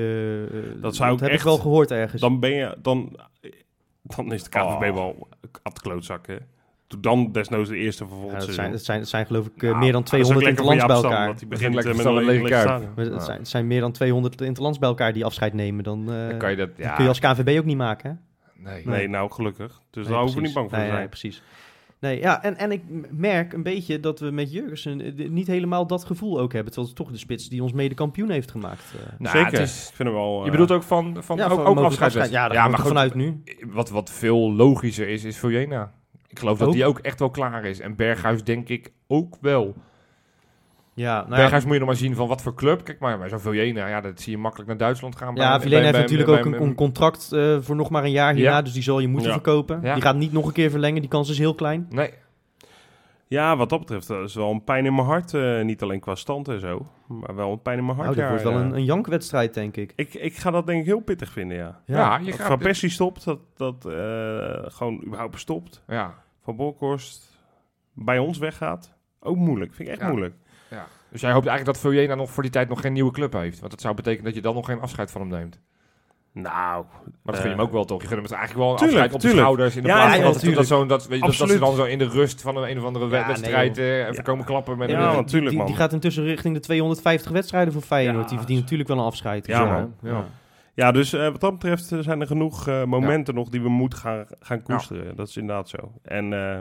eh, Dat zou ik heb echt- ik wel gehoord ergens. Dan ben je, dan, dan is de KVB Oh. wel at klootzak, hè. Doe dan desnoods de eerste Ja, vervolgens. dat, zijn, dat, zijn, zijn geloof ik eh, meer dan 200 interlands bij elkaar. Dat hij begint lekker eh, met een lege. Maar Het zijn, het zijn meer dan 200 interlands bij elkaar die afscheid nemen. Dan, eh, Dan kan je dat, dat ja, kun je als KNVB ook niet maken. Hè? nee. Nee, nou gelukkig. Dus Nee, daar hoeven we niet bang voor te nee, zijn. precies. Nee, ja, en, en ik merk een beetje dat we met Jurgensen niet helemaal dat gevoel ook hebben. Terwijl het toch de spits die ons mede kampioen heeft gemaakt. Nou, Zeker. het is- Ik vind hem wel... je bedoelt ook van, van ja, ook, van ook mogelijk afscheid. afscheid. Ja, ja, maar goed, vanuit nu. wat, wat veel logischer is, is Vujena. Ik geloof dat die ook echt wel klaar is. En Berghuis denk ik ook wel. Ja, nou ja, Berghuis moet je nog maar zien van wat voor club. Kijk maar, maar zo'n Vujena, ja, dat zie je makkelijk naar Duitsland gaan. ja bij- Vilena bij- heeft bij- natuurlijk bij- ook een, bij- een contract eh, voor nog maar een jaar hierna. Ja. Dus die zal je moeten Ja. verkopen. Die gaat niet nog een keer verlengen. Die kans is heel klein. Nee, Ja, wat dat betreft dat is wel een pijn in mijn hart. eh, niet alleen qua stand en zo. Maar wel een pijn in mijn hart. Nou, dat ja, wordt wel ja. een, een jankwedstrijd, denk ik. Ik, ik ga dat denk ik heel pittig vinden, ja. ja, je Dat gaat... Van Persie stopt, dat, dat eh, gewoon überhaupt stopt. Ja, Van Bolkhorst bij ons weggaat. Ook moeilijk, vind ik echt Ja. moeilijk. ja. Dus jij hoopt eigenlijk dat Vujena nog voor die tijd nog geen nieuwe club heeft. Want dat zou betekenen dat je dan nog geen afscheid van hem neemt. Nou, Maar dat Eh, gun je hem ook wel toch? Je gunt hem het eigenlijk wel een tuurlijk, afscheid op de schouders. In de Ja, plaats ja, dat, dat, zo, dat, weet je, dat, dat ze dan zo in de rust van een, een of andere Ja, nee, wedstrijd eh, even Ja. komen klappen met Ja, een... want tuurlijk, die, man. die gaat intussen richting de 250 wedstrijden voor Feyenoord. Ja, die verdient natuurlijk wel een afscheid. Ja, Dus, man. eh, Ja. Ja, dus eh, wat dat betreft eh, zijn er genoeg eh, momenten nog die we moeten gaan, gaan koesteren. Dat is inderdaad zo. En, eh,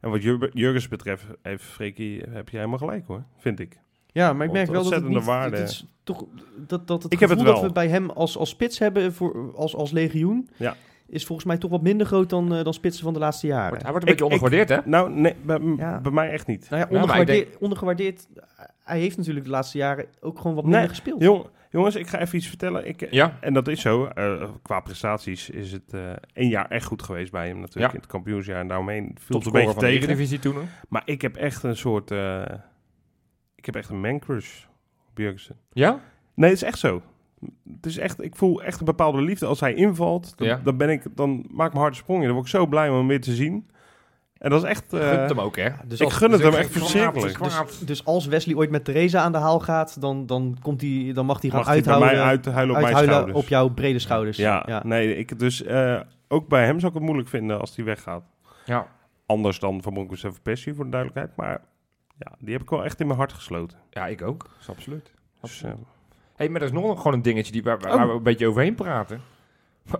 en wat Jur- Jurgens betreft, heeft Freekie, heb je helemaal gelijk hoor, vind ik. Ja, maar ik merk wel dat het, niet, waarde. het is toch dat, dat het Ik heb gevoel het dat we bij hem als, als spits hebben voor, als, als legioen Ja. is volgens mij toch wat minder groot dan, eh, dan spitsen van de laatste jaren. Wordt- Hij wordt een Ik- beetje ondergewaardeerd, hè? Nou, nee, bij, Ja. bij mij echt niet. Nou ja, ondergewaardeerd, ondergewaardeerd. Hij heeft natuurlijk de laatste jaren ook gewoon wat minder Nee, gespeeld. Jong, jongens, ik ga even iets vertellen. Ik, Ja. En dat is zo. eh, qua prestaties is het eh één jaar echt goed geweest bij hem natuurlijk. Ja. In het kampioensjaar en daaromheen viel het een Topscorer beetje van de tegen. Eredivisie toen. hè? Maar ik heb echt een soort... ik heb echt een man-crush op Jurgensen. Ja? Nee, het is echt zo. Het is echt, ik voel echt een bepaalde liefde. Als hij invalt, dan, Ja. dan, ben ik, dan maak ik mijn hart sprongen. Dan word ik zo blij om hem weer te zien. En dat is echt... eh, Gunt hem ook, hè? Dus ik als, gun het dus hem echt ik- verschrikkelijk. kwaad. dus als Wesley ooit met Theresa aan de haal gaat, dan, dan, komt hij, dan mag hij gaan Mag uithouden, mij uithuilen op mijn uithuilen schouders. op jouw brede schouders. Ja, ja. nee, ik, dus eh, ook bij hem zou ik het moeilijk vinden als hij weggaat. Ja. Anders dan Van Bronckhorst en Persie, voor de duidelijkheid. Maar ja, die heb ik wel echt in mijn hart gesloten. ja, ik ook. Dat is absoluut. Dus, eh, hey, maar er is nog gewoon een dingetje die, waar, waar Oh. we een beetje overheen praten.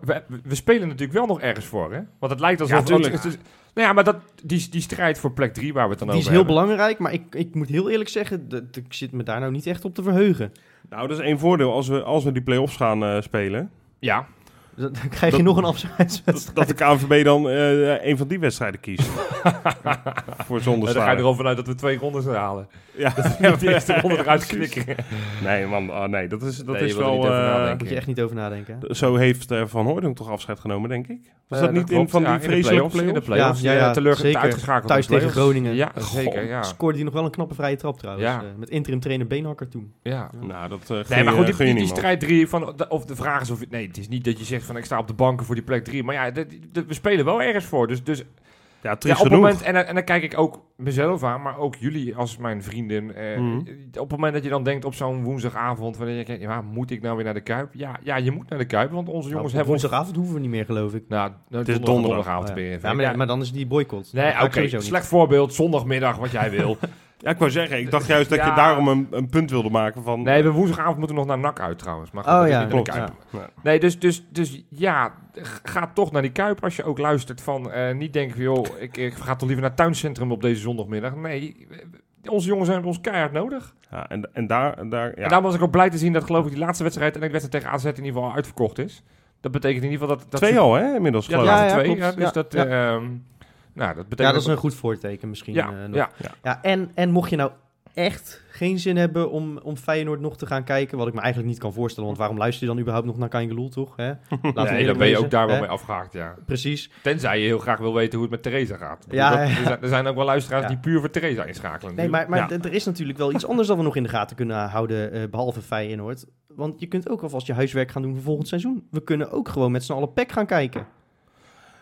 We, we spelen natuurlijk wel nog ergens voor, hè? Want het lijkt alsof... Ja, tuurlijk. het is- nou ja, maar dat, die, die strijd voor plek 3 waar we het dan Die is over heel hebben. belangrijk, maar ik, ik moet heel eerlijk zeggen, dat, ik zit me daar nou niet echt op te verheugen. nou, dat is één voordeel als we, als we die play-offs gaan eh, spelen. Ja, Dan dan [laughs] krijg je Dat- nog een afscheidswedstrijd. dat de KNVB dan eh, een van die wedstrijden kiest. [laughs] voor zonder dan ga je er al vanuit dat we twee rondes halen. Ja. [laughs] Dat de eerste ronde eruit knikken. Nee, man, ah, nee, dat is, dat Nee, is wel... over eh. Daar moet je echt niet over nadenken. hè? zo heeft eh, Van Hooydonk toch afscheid genomen, denk ik? Was dat niet in van die Ja, in de vreselijke play-offs, In de play-offs? play-offs. Ja, Ja, ja, zeker. uitgeschakeld Thuis tegen. Groningen. Ja, Goh, zeker, ja. Scoorde hij nog wel een knappe vrije trap trouwens. Ja. eh, met interim trainer Beenhakker toen. ja. Nou, dat eh Nee, maar goed, die, strijd 3 van of de vraag is of nee, het is niet dat je zegt van ik sta op de banken voor die plek 3, maar ja, we spelen wel ergens voor. Dus, dus Ja, ja, op het moment en, dan- en dan kijk ik ook mezelf aan, maar ook jullie als mijn vrienden. eh, Mhm. Op het moment dat je dan denkt op zo'n woensdagavond, wanneer je denkt, ja, moet ik nou weer naar de Kuip? Ja, ja, je moet naar de Kuip, want onze jongens Nou, op hebben ons. woensdagavond hoeven we niet meer, geloof ik. Nou, nou, is donderdag, donderdag. donderdagavond ja. Ja, maar, Ja, maar dan is die boycott. Nee, oké, slecht voorbeeld, zondagmiddag, wat jij wil. [laughs] Ja, ik wou zeggen, ik dacht juist dat Ja. je daarom een, een punt wilde maken van... Nee, we woensdagavond moeten we nog naar NAC uit trouwens. Maar goed, Oh ja, klopt, Kuip. ja. Ja. Nee, dus, dus, dus ja, ga toch naar die Kuip als je ook luistert van... eh, niet denken van, joh, ik, ik ga toch liever naar het tuincentrum op deze zondagmiddag. Nee, we- onze jongens hebben ons keihard nodig. Ja, en, en daar... En daar ja. En daarom was ik ook blij te zien dat geloof ik die laatste wedstrijd... en ik wedstrijd tegen AZ in ieder geval uitverkocht is. Dat betekent in ieder geval dat... dat Twee al, hè, inmiddels Ja, geloof de ik. ja, laatste twee. Ja, dus Ja, dat... ja. Nou, dat betekent... Ja, dat is een goed voorteken misschien. Ja, eh, nog. ja. Ja, en, en mocht je nou echt geen zin hebben om, om Feyenoord nog te gaan kijken, wat ik me eigenlijk niet kan voorstellen, want waarom luister je dan überhaupt nog naar Kangeloel, toch? Hè? [laughs] Laten Nee, dan ben je wezen, ook daar wel mee afgehaakt, ja. Precies. Tenzij je heel graag wil weten hoe het met Theresa gaat. Ja, Dat- ja. [laughs] Er, zijn, er zijn ook wel luisteraars Ja. die puur voor Theresa inschakelen. Nee, maar, maar Ja. er is natuurlijk wel iets anders dat we nog in de gaten kunnen houden, eh, behalve Feyenoord. Want je kunt ook alvast je huiswerk gaan doen voor volgend seizoen. We kunnen ook gewoon met z'n allen PEC gaan kijken.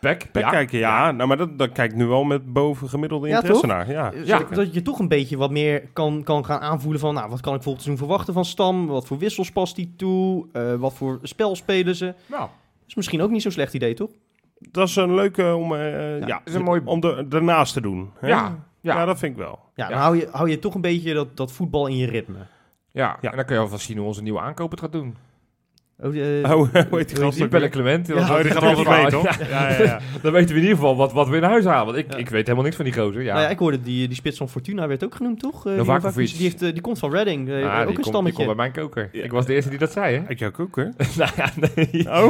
Pek, Pek kijken, ja. Nou, maar dat, dat kijkt nu wel met bovengemiddelde Ja, interesse toch? naar. Ja, Ja. zodat- Dat je toch een beetje wat meer kan, kan gaan aanvoelen van, nou, wat kan ik volgend seizoen verwachten van Stam? Wat voor wissels past die toe? Eh, wat voor spel spelen ze? Nou, is misschien ook niet zo'n slecht idee, toch? dat is een leuke om, eh, ja, is een mooi- om de, ernaast te doen. Hè? Ja, ja. ja, dat vind ik wel. Ja, dan Ja. hou je, hou je toch een beetje dat, dat voetbal in je ritme. Ja, Ja. en dan kun je alvast zien hoe onze nieuwe aankoop het gaat doen. Oh, [laughs] eh, Oh, hoe heet die die gast Die ook? Clement. Ja. Oh, die gaat altijd mee, toch? Ja, Ja, ja, ja. Dan weten we in ieder geval wat, wat we in huis halen. Want ik, Ja. ik weet helemaal niks van die gozer. Ja, Nou ja, ik hoorde die, die spits van Fortuna werd ook genoemd, toch? Eh, die Novakovic. Die, heeft, eh, die komt van Reading, eh, Ah, ook die, een komt, die stammetje. komt bij mijn koker. Ja. Ik was de eerste die dat zei, hè? Ik jou ook, hè? [laughs] nou ja, nee. Oh,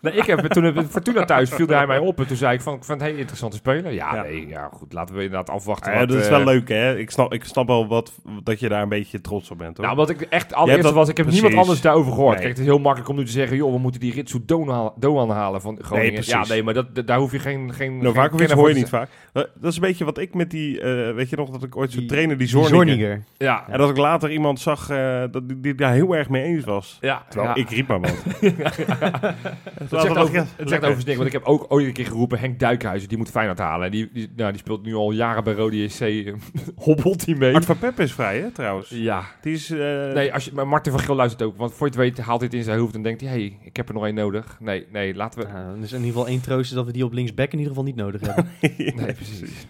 nee ik heb, toen het Fortuna thuis viel hij mij op. En toen zei ik van, ik vond het heel interessante speler. Ja, Ja. nee, ja, goed. Laten we inderdaad afwachten. ja, wat, dat is eh, wel leuk, hè? Ik snap, ik snap wel wat, dat je daar een beetje trots op bent, hoor. Nou, wat ik echt allereerst dat- was, ik heb precies. niemand anders daarover gehoord. Nee. Kijk, het is heel makkelijk om nu te zeggen, joh, we moeten die Ritsu Doan, halen van Groningen. precies. ja, nee, maar dat, daar hoef je geen... geen nou, geen vaak kenner hoor je niet vaak. Eh, Dat is een beetje wat ik met die, eh, weet je nog, dat ik ooit zo'n trainer, die Die Zorniger. Ja, En dat ik later iemand zag eh, dat die, die daar heel erg mee eens was. ja, Terwijl ja. ik riep maar wat. [laughs] [laughs] [laughs] Het zegt, over, het zegt overigens niks, want ik heb ook ooit een keer geroepen, Henk Duikhuizen, die moet Feyenoord halen. En die, die, nou, die speelt nu al jaren bij Rode JC, eh, [laughs] hobbelt hij mee. Art van Pep is vrij, hè, trouwens. Ja, Die is... eh, nee, als je, maar Martin van Geel luistert ook, want voor je het weet haalt dit in zijn hoofd en denkt hij, hey, ik heb er nog één nodig. Nee, nee, laten we... Dan is in ieder geval één troost is dat we die op linksback in ieder geval niet nodig hebben. [laughs] Nee, precies.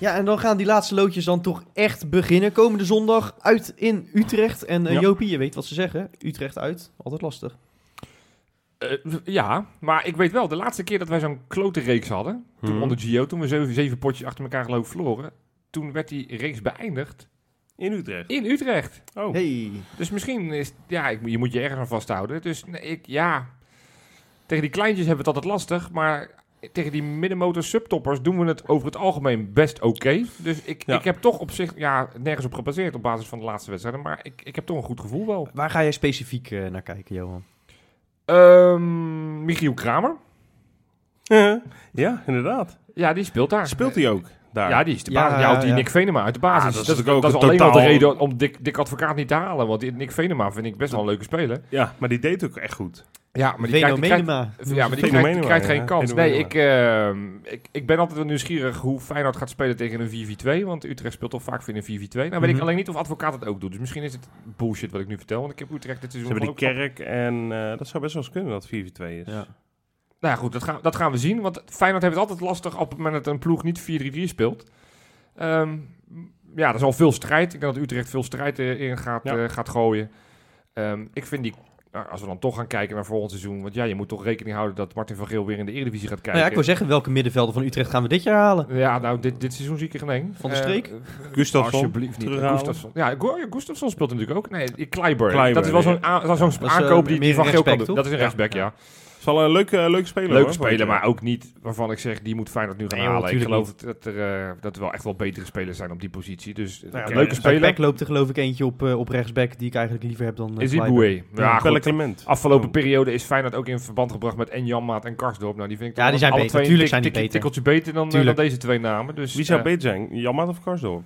Ja, en dan gaan die laatste loodjes dan toch echt beginnen. Komende zondag uit in Utrecht. En Ja. Jopie, je weet wat ze zeggen. Utrecht uit, altijd lastig. Eh, ja, maar ik weet wel, de laatste keer dat wij zo'n klote reeks hadden, toen Mhm. onder Gio, toen we zeven, zeven potjes achter elkaar geloof verloren, toen werd die reeks beëindigd In Utrecht. in Utrecht. Oh. Hey. Dus misschien is, ja, ik, je moet je ergens aan vasthouden. Dus nee, ik, ja, tegen die kleintjes hebben we het altijd lastig, maar tegen die middenmotor subtoppers doen we het over het algemeen best oké. Dus ik, Ja. ik heb toch op zich, ja, nergens op gebaseerd op basis van de laatste wedstrijden, maar ik, ik heb toch een goed gevoel wel. Waar ga jij specifiek eh, naar kijken, Johan? Ehm Michiel Kramer, [laughs] ja, inderdaad. ja, die speelt daar. Speelt hij ook daar? Ja, die is de basis. Ja, die ja. Nick Venema uit de basis. Ah, dat is dat, is, natuurlijk ook dat is een alleen al de reden om Dick, Dick Advocaat niet te halen. Want die Nick Venema vind ik best wel een leuke speler. Ja, maar die deed ook echt goed. Ja, maar die krijgt, die krijgt, Fenomenema. ja, maar die krijgt, die krijgt ja, geen kans. Nee, ik, ehm, ik, ik ben altijd wel nieuwsgierig hoe Feyenoord gaat spelen tegen een 4-4-2. Want Utrecht speelt toch vaak voor een 4-4-2. Nou weet ik Mhm. alleen niet of Advocaat het ook doet. Dus misschien is het bullshit wat ik nu vertel. Want ik heb Utrecht dit Ze seizoen hebben die kerk en eh, dat zou best wel eens kunnen dat 4-4-2 is. Ja. Nou ja, goed, dat gaan, dat gaan we zien. Want Feyenoord heeft het altijd lastig op het moment dat een ploeg niet 4-3-3 speelt. Ehm, ja, er is al veel strijd. Ik denk dat Utrecht veel strijd eh, in gaat, Ja. eh, gaat gooien. Ehm, ik vind die, nou, als we dan toch gaan kijken naar volgend seizoen. Want ja, je moet toch rekening houden dat Martin van Geel weer in de Eredivisie gaat Nou kijken. ja, ik wil zeggen, welke middenvelden van Utrecht gaan we dit jaar halen? Ja, nou, dit, dit seizoen zie ik er geen één. Van de streek? eh, Gustafsson, Alsjeblieft niet. Gustafsson. Ja, Go- ja, Gustafsson speelt natuurlijk ook. Nee, Kleiber. Kleiber, dat is wel zo'n ja. eh, aankoop die, van Geel kan doen. Dat is een Ja. rechtsback, ja. Is wel een leuke, leuke speler. Leuke hoor, speler, maar ook niet waarvan ik zeg, die moet Feyenoord nu gaan Nee, joh, halen. Ik geloof dat er, eh, dat er wel echt wel betere spelers zijn op die positie. Dus Nou ja, een bij- leuke speler loopt er geloof ik eentje op, eh, op rechtsback die ik eigenlijk liever heb dan uh, is die Boué. Ja, Ja. Clement. Afgelopen Oh. periode is Feyenoord ook in verband gebracht met en Janmaat en Karsdorp. Nou, die vind ik Ja, die zijn alle beter. twee Tuurlijk zijn die beter. tikkeltje beter dan, eh, dan deze twee namen. Dus, Wie zou eh, beter zijn? Janmaat of Karsdorp?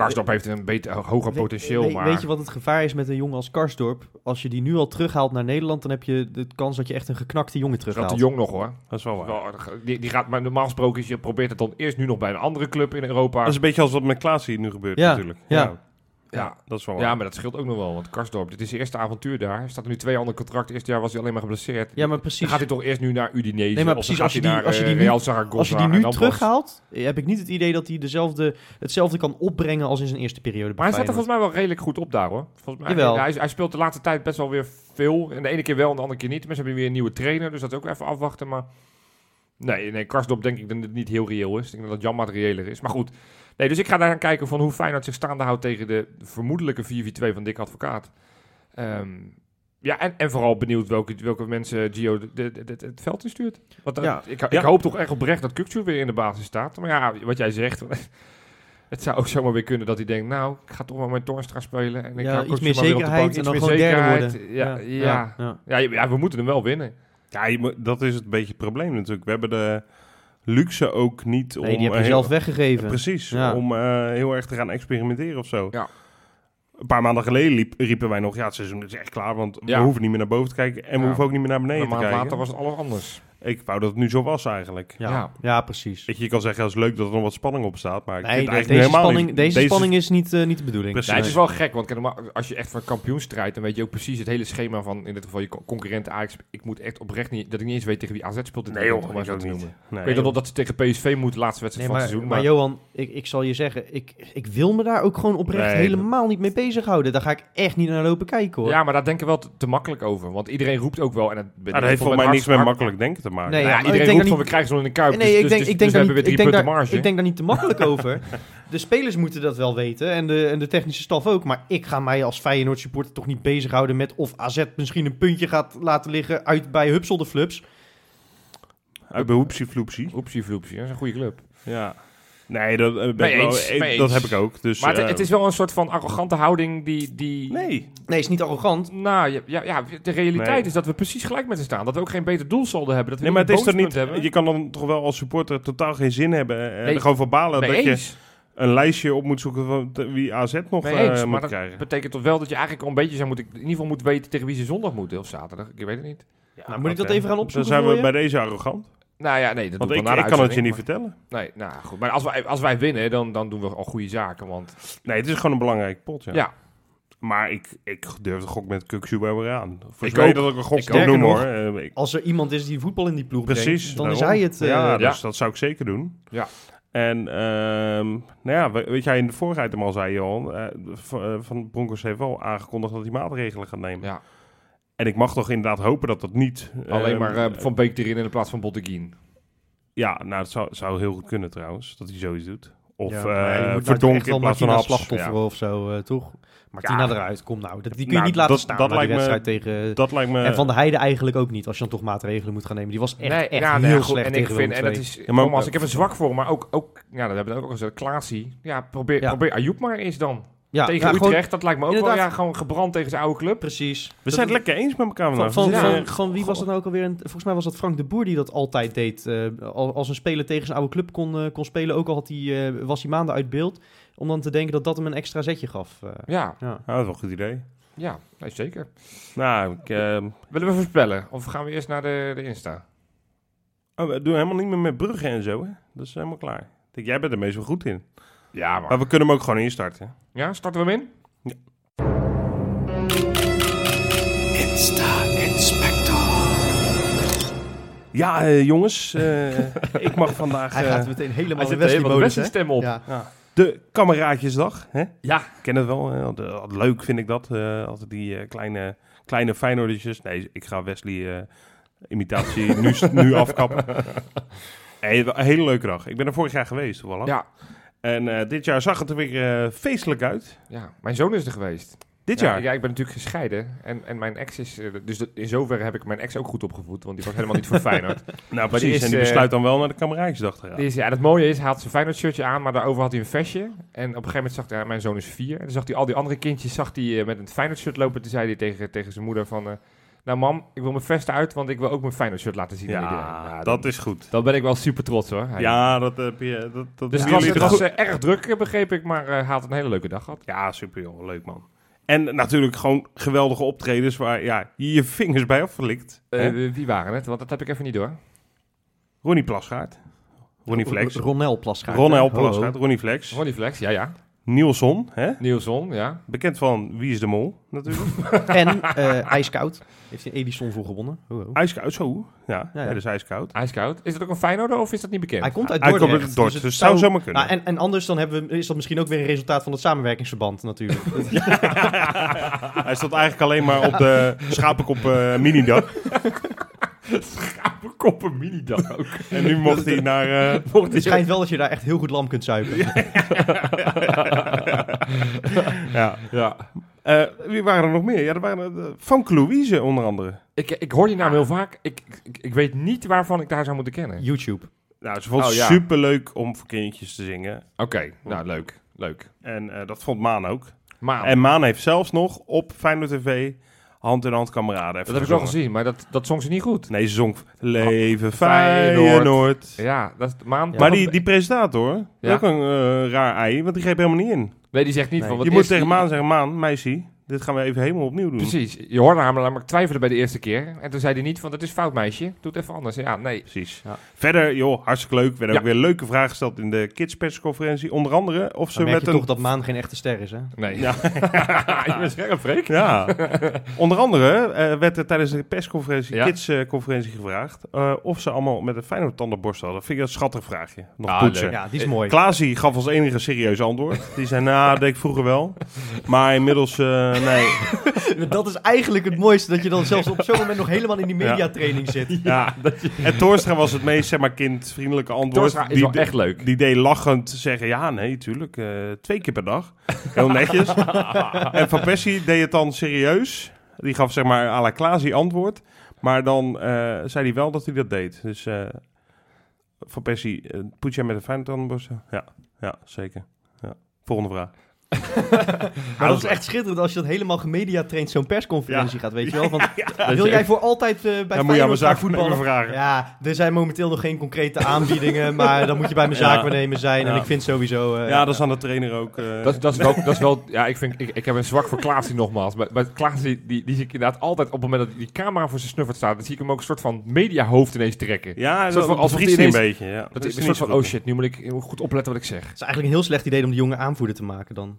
Karsdorp heeft een beter, hoger potentieel, we- maar... Weet je wat het gevaar is met een jongen als Karsdorp? Als je die nu al terughaalt naar Nederland, dan heb je de kans dat je echt een geknakte jongen terughaalt. te jong nog hoor. Dat is wel waar. Die, die gaat, maar normaal gesproken is je probeert het dan eerst nu nog bij een andere club in Europa. Dat is een beetje als wat met Klaas hier nu gebeurt Ja, natuurlijk. ja. ja, dat is wel waar. ja, maar dat scheelt ook nog wel. Want Karsdorp, dit is zijn eerste avontuur daar. Hij staat er nu twee andere contracten. Eerste jaar was hij alleen maar geblesseerd. Ja, maar Dan precies. gaat hij toch eerst nu naar Udinese. Nee, maar of precies, dan als je die- naar, als je die nu- Real Zaragoza. Als je die nu dan terughaalt, eh, heb ik niet het idee dat hij dezelfde, hetzelfde kan opbrengen als in zijn eerste periode. Maar hij staat er volgens mij wel redelijk goed op daar hoor. Volgens mij, Jawel. Hij, hij speelt de laatste tijd best wel weer veel. En de ene keer wel en de andere keer niet. Maar ze hebben weer een nieuwe trainer. Dus dat is ook even afwachten. Maar nee, nee Karsdorp denk ik dat het niet heel reëel is. Ik denk dat het Janmaat reëler is. Maar goed. Nee, dus ik ga daar aan kijken van hoe Feyenoord zich staande houdt tegen de vermoedelijke 4-4-2 van Dick Advocaat. Ehm, ja, en, en vooral benieuwd welke, welke mensen Gio de, de- de- de- het veld instuurt. Want Ja. ik, ik Ja. hoop toch echt oprecht dat Kukcu weer in de basis staat. Maar ja, wat jij zegt, [laughs] het zou ook zomaar weer kunnen dat hij denkt, nou, ik ga toch maar met Toornstra spelen. En ik Ja, hou iets meer maar weer op de zekerheid bank. en Iets dan meer gewoon derde zekerheid. worden. Ja, ja, ja. ja. ja. ja, we moeten hem wel winnen. Ja, dat is het beetje het probleem natuurlijk. We hebben de luxe ook niet om... Nee, die heb je eh, zelf heel- weggegeven. Precies, Ja. om eh, heel erg te gaan experimenteren of zo. Ja. Een paar maanden geleden liep- riepen wij nog, ja, het seizoen is echt klaar, want Ja. we hoeven niet meer naar boven te kijken en we hoeven ook niet meer naar beneden Een te maand kijken. later was het alles anders. Ik wou dat het nu zo was eigenlijk. Ja, Ja. ja. precies. Weet je, je kan zeggen, het is leuk dat er nog wat spanning op staat, maar ik Nee, vind de- het deze, helemaal spanning, niet. deze, spanning is niet, eh, niet de bedoeling. Precies. Nee, het is wel gek, want kijk, als je echt voor een kampioen strijdt, dan weet je ook precies het hele schema van, in dit geval je co- concurrent Ajax. Ik moet echt oprecht niet, dat ik niet eens weet tegen wie AZ speelt. dit Nee joh, om maar zo te niet. noemen. Nee, Ik weet nog dat ze tegen PSV moet, de laatste wedstrijd maar, van het seizoen. maar Maar, Johan, ik, ik zal je zeggen, ik, ik wil me daar ook gewoon oprecht Nee, helemaal niet mee bezighouden. Daar ga ik echt niet naar lopen kijken hoor. ja, maar daar denken we wel te, te makkelijk over. Want iedereen roept ook wel. En dat, Ah, dat heeft volgens mij niks met makkelijk denken te maken. Nee, Nou ja, ik iedereen denk roept dat van we krijgen nog in de kuip. Nee, dus, ik dus, denk, dus, ik dus denk, we daar hebben niet, weer ik, drie denk punten daar, marge. ik denk daar niet te makkelijk [laughs] over. De spelers moeten dat wel weten en de, en de technische staf ook. Maar ik ga mij als Feyenoord supporter toch niet bezighouden met of AZ misschien een puntje gaat laten liggen uit bij Hupsel de Flups. Uit bij Hoepsie Floepsie. Oepsie floepsie, dat is een goede club. Ja. Nee, dat, eh, ben wel- ik- mee dat heb ik ook. Dus, Maar het, eh, het is wel een soort van arrogante houding die... die Nee. Nee, is niet arrogant. Nou, ja, ja, ja, de realiteit Nee. is dat we precies gelijk met ze staan. Dat we ook geen beter doelsaldo hebben. Dat we Nee, maar het is toch niet... hebben. Je kan dan toch wel als supporter totaal geen zin hebben. en Nee. er gewoon van balen Mee dat je een lijstje op moet zoeken van wie AZ nog eh, eens, moet maar dat krijgen. betekent toch wel dat je eigenlijk al een beetje zou moeten... In ieder geval moet weten tegen wie ze zondag moeten of zaterdag. Ik weet het niet. Nou, moet ik dat even gaan Dan opzoeken zijn voor we bij deze arrogant. Nou ja, nee, dat Want doe ik, ik, kan het je niet vertellen. maar- Nee, nou goed. Maar als wij, als wij winnen, dan, dan doen we al goede zaken. Want Nee, het is gewoon een belangrijk pot, ja. ja, Maar ik, ik durf de gok met Kuksu weer aan. Voor Ik ook. dat ik een gok Ik kan doen Sterker hoor. Eh, ik- Als er iemand is die voetbal in die ploeg Precies. brengt, dan is hij het. eh, ja, ja. Dus dat zou ik zeker doen. Ja. En ehm, nou ja, we- weet jij in de vorige item al zei, Johan, eh, eh, van Broncos heeft wel aangekondigd dat hij maatregelen gaat nemen. ja. En ik mag toch inderdaad hopen dat dat niet... alleen ehm, maar eh, Van Beek erin in de plaats van Botteguin. Ja, nou, dat zou, zou heel goed kunnen trouwens, dat hij zoiets doet. Of ja, nou verdonk in plaats van Haps. slachtoffer Ja. of zo, eh, toch? Martina Ja. eruit, kom nou. Dat, die kun je Nou, niet laten dat- staan dat bij die lijkt me- wedstrijd tegen... Dat lijkt me... en Van de Heide eigenlijk ook niet, als je dan toch maatregelen moet gaan nemen. Die was echt, nee, echt ja, heel nee, slecht en ik tegen vind, en II. is, Ja, maar- nogmaals, ik heb een zwak voor, maar ook, ook ja, dat hebben we ook al gezegd, Klaasie. Ja, probeer, Ja. probeer Ayoub maar eens dan. Ja, tegen ja, Utrecht, gewoon- dat lijkt me ook wel, ja, gewoon gebrand tegen zijn oude club. Precies. We Dat- zijn het lekker eens met elkaar Van, vandaag. van, We zijn- van, van wie was dat nou ook alweer? Volgens mij was dat Frank de Boer die dat altijd deed. Eh, al- als een speler tegen zijn oude club kon, eh, kon spelen, ook al had hij, eh, was hij maanden uit beeld. Om dan te denken dat dat hem een extra zetje gaf. Ja, ja. Ja, dat is wel een goed idee. ja, nee, zeker. Nou, ik, Willen we voorspellen? Of gaan we eerst naar de, de Insta? oh, we doen helemaal niet meer met bruggen en zo, hè. Dat is helemaal klaar. Ik denk, jij bent er meestal goed in. Ja, Maar we kunnen hem ook gewoon instarten. Ja, starten we hem in? Ja, eh, jongens. eh, [laughs] ik mag vandaag Hij eh, gaat meteen helemaal de? Wesley-stem op. Ja. ja, de kameraadjesdag. Hè? Ja. Ik ken het wel. hè. Leuk vind ik dat. eh, altijd die eh, kleine, kleine Feyenoordertjes. Nee, ik ga Wesley eh, imitatie nu, nu afkappen. [laughs] Hey, een hele leuke dag. Ik ben er vorig jaar geweest, toevallig. Ja. En eh, dit jaar zag het er weer eh, feestelijk uit. ja, mijn zoon is er geweest. Dit ja, jaar? Ja, ik ben natuurlijk gescheiden. En, en mijn ex is... eh, dus in zoverre heb ik mijn ex ook goed opgevoed. Want die was helemaal niet voor [laughs] Feyenoord. nou, die precies. is, en die besluit dan wel naar de kameraadjesdag te gaan. Die is, ja, en het mooie is, hij had zijn Feyenoord shirtje aan, maar daarover had hij een vestje. En op een gegeven moment zag hij, ja, mijn zoon is vier. En dan zag hij al die andere kindjes zag hij, met een Feyenoord shirt lopen. Toen zei hij tegen, tegen zijn moeder van, nou mam, ik wil mijn vest uit, want ik wil ook mijn Feyenoord shirt laten zien aan iedereen. Ja, dat is goed. dan ben ik wel super trots hoor. Hij- Ja, dat heb je. Dat, dat Dus het was, jullie het was eh, erg druk, eh, begreep ik, maar eh, hij had een hele leuke dag gehad. Ja, super joh. Leuk man. En natuurlijk gewoon geweldige optredens waar ja, je je vingers bij afgelikt. Eh, Hè? wie waren het? Want dat heb ik even niet door. Ronnie Plasgaard. Ronnie Flex. Ronel Plasgaard. Ronel. Plasgaard. Ronnie Flex. Ronnie Flex, ja ja. Nielson. Hè? Nielson, ja. Bekend van Wie is de Mol natuurlijk. [laughs] En eh IJskoud. Heeft hij Edison voor gewonnen. Ho, ho. ijskoud, zo. Ja, Ja, dus ijskoud. IJskoud. Is dat ook een Feyenoorder of is dat niet bekend? Hij komt uit Hij komt Dordrecht. uit Dordrecht, dus het zou zomaar kunnen. Nou, en, en anders dan hebben we, is dat misschien ook weer een resultaat van het samenwerkingsverband natuurlijk. [laughs] Hij stond eigenlijk alleen maar op de schapenkop eh minidag. [laughs] Koppen mini-dag ook. [laughs] En nu mocht hij naar... eh, [laughs] het schijnt wel dat je daar echt heel goed lam kunt zuipen. ja. [laughs] Ja. Eh, wie waren er nog meer? Ja, er waren uh, Van Louise onder andere. Ik, ik hoor die naam heel vaak. Ik, ik, ik weet niet waarvan ik daar zou moeten kennen. YouTube. Nou, ze vond het Oh, ja. superleuk om voor kindjes te zingen. Oké, nou leuk. Leuk. En eh, dat vond Maan ook. Maar En Maan heeft zelfs nog op Feyenoord TV hand in hand kameraden even dat heb ik wel gezongen. gezien, maar dat, dat zong ze niet goed. Nee, ze zong Leven Feyenoord. Feyenoord. Ja, dat is maan. Maar die, die presentator, Ja. ook een eh, raar ei, want die greep helemaal niet in. nee, die zegt niet Nee. van. je wat moet is tegen die- Maan zeggen, Maan, meisje, Dit gaan we even helemaal opnieuw doen. Precies. Je hoorde hem namelijk twijfelen bij de eerste keer. En toen zei hij niet van, dat is fout meisje. Doe het even anders. Ja, nee. Precies. Ja. Verder, joh, hartstikke leuk. Er werden Ja. ook weer leuke vragen gesteld in de kidspersconferentie. Onder andere of ze Dan merk met je een... toch dat Maan geen echte ster is, hè? Nee. Ja. [laughs] je bent scherp, Freek. Ja, onder andere eh, werd er tijdens de persconferentie, Ja. kidsconferentie gevraagd eh, of ze allemaal met een Feyenoord tandenborstel hadden. Dat vind ik een schattig vraagje. Nog Ah, poetsen. leuk. Ja, die is mooi. Klaasie gaf als enige serieus antwoord. Die zei, nou, dat deed ik vroeger wel. Maar inmiddels, eh, nee. [laughs] Dat is eigenlijk het mooiste, dat je dan zelfs op zo'n moment nog helemaal in die Ja. mediatraining zit. [laughs] Ja. En Torstra was het meest, zeg maar, kindvriendelijke antwoord. Torstra is Die wel echt leuk. Die deed lachend zeggen, ja, nee, tuurlijk, eh, twee keer per dag. Heel netjes. [laughs] en Van Persie deed het dan serieus. Die gaf, zeg maar, à la Klaasie antwoord. Maar dan eh, zei hij wel dat hij dat deed. Dus eh, Van Persie, poets jij met een fijne tandenborstel? Ja, ja, zeker. Ja. Volgende vraag. Maar dat is echt schitterend als je dat helemaal gemediatraind zo'n persconferentie gaat, weet je wel. Want [laughs] wil jij voor altijd eh, bij Dan moet je aan mijn Feyenoord zaakvoetballer voetballen? vragen. Ja, er zijn momenteel nog geen concrete aanbiedingen, maar dan moet je bij mijn Ja. zaakwaarnemer zijn. En ik vind sowieso... eh, Ja, dat is aan de trainer ook. eh, Dat, dat, is wel, dat is wel, ja, ik, vind, ik, ik heb een zwak voor Klaasie nogmaals. Maar, maar Klaasie, die, die zie ik inderdaad altijd op het moment dat die camera voor zijn snuffert staat, dan zie ik hem ook een soort van mediahoofd ineens trekken. ja, dat van, alsof die een beetje. Ja. Dat is een soort van, oh shit, nu moet ik goed opletten wat ik zeg. Het is eigenlijk een heel slecht idee om de jongen aanvoerder te maken dan.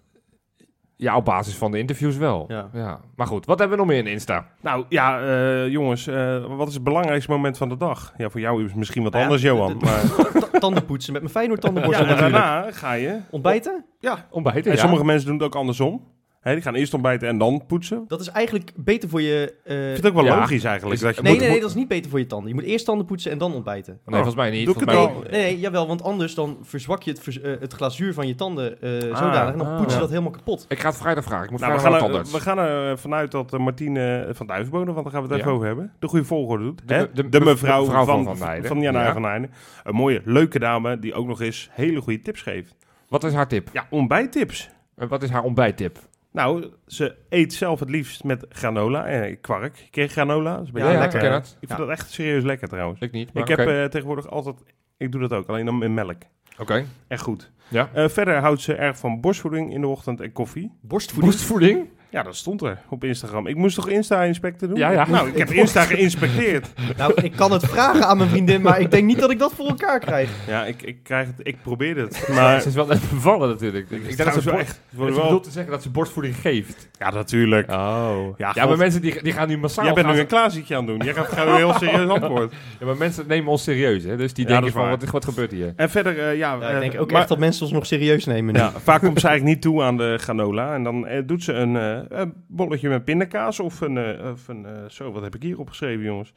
Ja, op basis van de interviews wel. Ja. Maar goed, wat hebben we nog meer in Insta? Nou ja, eh, jongens, eh, wat is het belangrijkste moment van de dag? Ja, voor jou is het misschien wat Nou ja, anders, Johan. Maar [laughs] Ta- Tanden poetsen met mijn Feyenoord tandenborstel ja, en daarna ga je. Ontbijten? Ja. Ontbijten, En ja. sommige mensen doen het ook andersom. Hè, die gaan eerst ontbijten en dan poetsen. Dat is eigenlijk beter voor je... eh, Ik vind het ook wel Ja. logisch eigenlijk. Is- Dat je Nee, moet- nee, nee, dat is niet beter voor je tanden. Je moet eerst tanden poetsen en dan ontbijten. Nee, volgens mij niet. Doe ik Volgens het mij-? Nee, nee, jawel, want anders dan verzwak je het, vers- eh, het glazuur van je tanden eh, Ah, zodanig. En dan ah. poets je Ja. dat helemaal kapot. Ik ga het vrijdag vragen. Ik moet Nou, we, gaan er, we gaan er vanuit dat Martine van Duivenbode, want daar gaan we het even Ja. over hebben, de goede volgorde doet. De- hè? de- de, de mevrouw, mevrouw van, van Van van Jana Ja. van Heijden. Een mooie, leuke dame die ook nog eens hele goede tips geeft. Wat is haar tip? Ja, ontbijttips. Wat is haar ontbijttip? Nou, ze eet zelf het liefst met granola en kwark. Ik kreeg granola. Dat is een Ja, lekker. ik ken het. Ik vind dat echt serieus lekker trouwens. Ik niet, maar ik heb eh, tegenwoordig altijd... Ik doe dat ook, alleen dan in melk. Oké. Echt goed. Ja. Eh, verder houdt ze erg van borstvoeding in de ochtend en koffie. Borstvoeding. Borstvoeding? Ja, dat stond er op Instagram. Ik moest toch Insta-inspecten doen? Ja, ja. Nou, ik heb Insta geïnspecteerd. [laughs] Nou, ik kan het vragen aan mijn vriendin, maar ik denk niet dat ik dat voor elkaar krijg. Ja, ik, ik, krijg het, ik probeer het. Maar Ze is wel net bevallen natuurlijk. Ik, ik denk dat ze, echt... bedoel wel, te zeggen dat ze borstvoeding geeft. ja, natuurlijk. Oh. Ja, Ja, maar mensen die, die gaan nu massaal... Jij bent gaan nu ze- een klaasietje aan het doen. Jij gaat een heel serieus [laughs] antwoord. Ja, maar mensen nemen ons serieus, hè. Dus die Ja, denken van, wat, wat gebeurt hier? En verder, eh, ja... Ja, ik eh, denk ook maar- echt dat mensen ons nog serieus nemen. nu. Ja, vaak komt ze eigenlijk niet toe aan de granola. En dan eh, doet ze een, eh, een bolletje met pindakaas of een... eh, of een eh, zo, wat heb ik hier opgeschreven, jongens?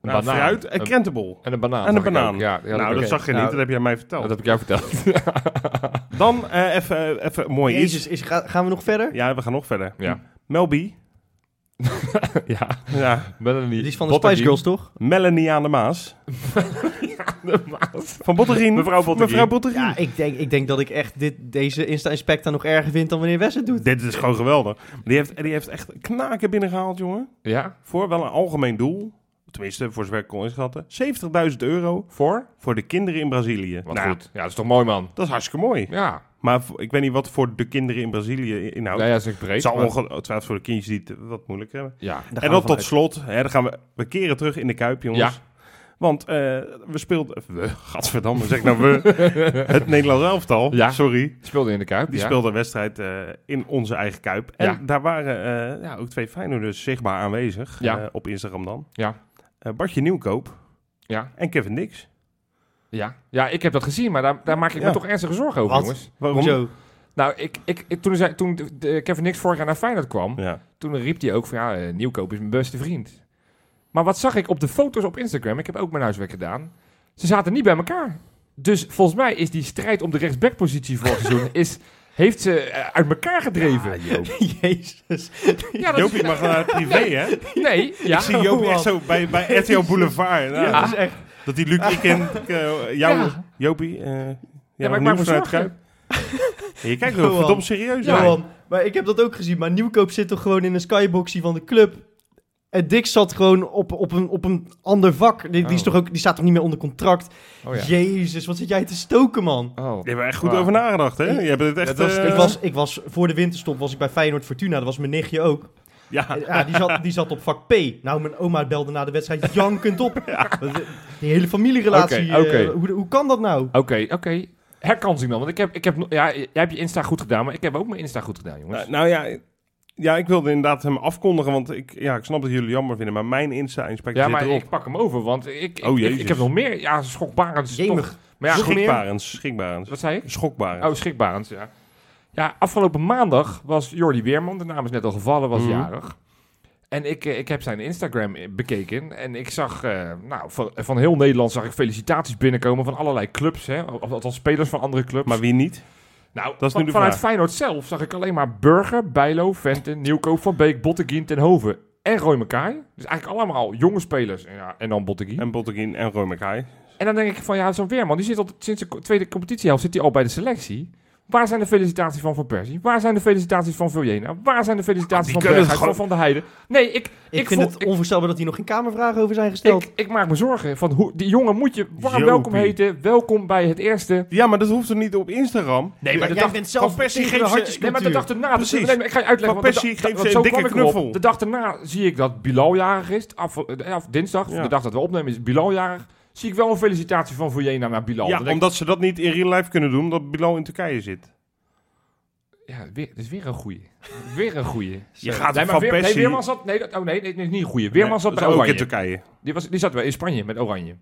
Een Nou, banaan. fruit en Een- krentenbol. En een banaan. En een banaan. ook. Ja, ja, nou, dat zag je Nou, niet. Dat heb jij mij verteld. Dat heb ik jou verteld. [laughs] Dan eh, even even mooi iets. Jezus, is, ga- gaan we nog verder? Ja, we gaan nog verder. ja. Melby. [laughs] ja. Ja, Melanie. Die is van de Spice Girls, toch? Melanie aan de Maas. [laughs] Van Botterien. Mevrouw Botterien. Mevrouw Botterien. Ja, ik denk, ik denk dat ik echt dit, deze Insta-inspector nog erger vind dan wanneer Wes het doet. Dit is gewoon geweldig. Die heeft, die heeft echt knaken binnengehaald, jongen. Ja? Voor wel een algemeen doel. Tenminste, voor zover ik kon inschatten. 70.000 euro Voor? voor de kinderen in Brazilië. Wat Nou, goed. Ja, dat is toch mooi, man. Dat is hartstikke mooi. Ja. Maar ik weet niet wat voor de kinderen in Brazilië inhoudt. Nou ja, dat is ook breed. het zal maar- ongetwijfeld voor de kindjes die het wat moeilijk hebben. Ja. En dan tot slot, hè, dan gaan we, we keren terug in de Kuip, jongens. Ja. Want eh, we speelden, we, gadverdamme, zeg nou we, [laughs] het Nederlands elftal, Ja. sorry, Speelde in de Kuip. die ja. speelde een wedstrijd eh, in onze eigen Kuip. En Ja. daar waren eh, ja, ook twee Feyenoorders zichtbaar aanwezig, Ja. eh, op Instagram dan. Ja. Eh, Bartje Nieuwkoop Ja. en Kevin Dix. Ja. ja, ik heb dat gezien, maar daar, daar maak ik me toch ernstige zorgen over, Wat? jongens. Waarom? Hoezo? Nou, ik, ik, ik- toen, zei, toen de- de Kevin Nix vorig jaar naar Feyenoord kwam, Ja. toen riep hij ook van ja, Nieuwkoop is mijn beste vriend. Maar wat zag ik op de foto's op Instagram? Ik heb ook mijn huiswerk gedaan. Ze zaten niet bij elkaar. Dus volgens mij is die strijd om de rechtsbackpositie vorig seizoen is, heeft ze eh, uit elkaar gedreven. [laughs] Jezus. Ja, mag naar het privé, hè? Nee, ja. Ik zie Jopie echt zo bij, bij RTL Boulevard. Nou, Ja. Dat is echt... Dat die Luc, ik ken eh, jou, Ja. Jopie. eh ja, maar ik maak me vanuit zorgen. Je kijkt wel verdomd serieus. Man. Maar ik heb dat ook gezien. Maar Nieuwkoop zit toch gewoon in een skyboxie van de club. En Dick zat gewoon op, op, een, op een ander vak. Die, die, is Oh. toch ook, die staat toch niet meer onder contract? Oh ja. Jezus, wat zit jij te stoken, man? Oh. Je hebt er echt goed over nagedacht, hè? Je hebt het echt... Was- eh, Ik was, ik was, voor de winterstop was ik bij Feyenoord Fortuna. Dat was mijn nichtje ook. Ja, Ja, die zat, die zat op vak P. Nou, mijn oma belde na de wedstrijd jankend op. [laughs] De- Die hele familierelatie, Oké, eh, oké. hoe, hoe kan dat nou? Oké, oké. Herkansing dan. Want ik heb, ik heb, ja, jij hebt je Insta goed gedaan, maar ik heb ook mijn Insta goed gedaan, jongens. nou, nou ja... Ja, ik wilde inderdaad hem afkondigen, want ik, ja, ik snap dat jullie jammer vinden, maar mijn Insta-inspectie ja, zit maar erop. ik pak hem over, want ik, ik, Oh, ik, jezus. ik heb nog meer. Ja, schokbarend. is Jemig. toch- Maar ja, wat zei ik? Schokbarend. Oh, schrikbarend, ja. Ja, afgelopen maandag was Jordi Weerman, de naam is net al gevallen, was Mhm. jarig. En ik, eh, ik heb zijn Instagram eh, bekeken en ik zag, eh, nou, van, van heel Nederland zag ik felicitaties binnenkomen van allerlei clubs, hè, of althans spelers van andere clubs. Maar wie niet? Nou, Dat is van- nu de vanuit vraag. Feyenoord zelf zag ik alleen maar Burger, Bijlo, Venten, Nieuwkoop, Van Beek, Botteguin, Ten Hoven en Roy Mackay. Dus eigenlijk allemaal jonge spelers en, ja, en dan Botteguin. En Botteguin en Roy Mackay. En dan denk ik van ja, zo'n Weerman, die zit al sinds de tweede competitiehelft zit hij al bij de selectie. Waar zijn de felicitaties van Van Persie? Waar zijn de felicitaties van Viljena? Waar zijn de felicitaties Die van kunnen Berghuis, van gewoon- Van der Heijden? Nee, ik, Ik, ik, vind vond- het onvoorstelbaar dat hier nog geen kamervragen over zijn gesteld. ik, ik maak me zorgen van hoe die jongen moet je warm welkom heten. Welkom bij het eerste. Ja, maar dat hoeft er niet op Instagram. Nee, maar de jij dag, bent zelf Van Persie geeft ze- nee, maar de dag erna, Precies. nee, ik ga je uitleggen. Van Persie geeft ze een dikke knuffel. De dag erna zie ik dat Bilal jarig is. Af, eh, dinsdag, Ja. de dag dat we opnemen, is Bilal jarig. Zie ik wel een felicitatie van Viljena naar Bilal. Ja, denk ik, omdat ze dat niet in real life kunnen doen, omdat Bilal in Turkije zit. Ja, weer, dat is weer een goeie. Weer een goeie. [laughs] Je gaat nee, Van weer, nee, Weerman zat... Nee, dat, oh nee, nee, nee, niet een goeie. Weerman Nee, zat bij is ook in Oranje. Turkije. Die, was, die zat wel in Spanje met Oranje.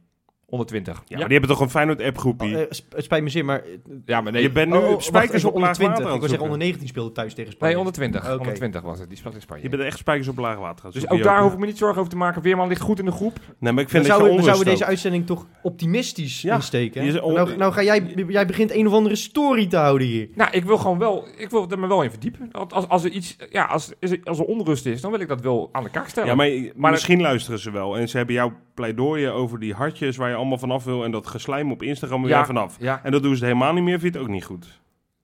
Onder 20. Ja, Ja, maar die hebben toch een Feyenoord appgroepie. Eh, sp- het spijt me zeer, maar... eh, ja maar nee. je bent nu oh, oh, wacht spijkers op onder laag 20. water aan Ik het wil zeggen, zoeken. onder 19 speelde thuis tegen Spanje. nee, onder 20. Oké. Onder 20 was het. Die speelt in Spanje. Je bent echt spijkers op laag water dus zoeken, ook daar hoef ik me niet zorgen over te maken. Weerman ligt goed in de groep. Nee, maar ik We vind dat je zouden, we onrust zouden deze stookt. uitzending toch optimistisch Ja. insteken. Je hè? is on- nou, nou ga jij, jij begint een of andere story te houden hier. Nou, ik wil gewoon wel... Ik wil er me wel in verdiepen. Als, als, als er iets... Ja, als, als er onrust is, dan wil ik dat wel aan de kaak stellen. Ja, maar, Maar misschien luisteren ze wel. En ze hebben jouw pleidooien over die hartjes waar je allemaal vanaf wil. En dat geslijm op Instagram wil Ja. jij vanaf. Ja, En dat doen ze helemaal niet meer. Vind je het ook niet goed?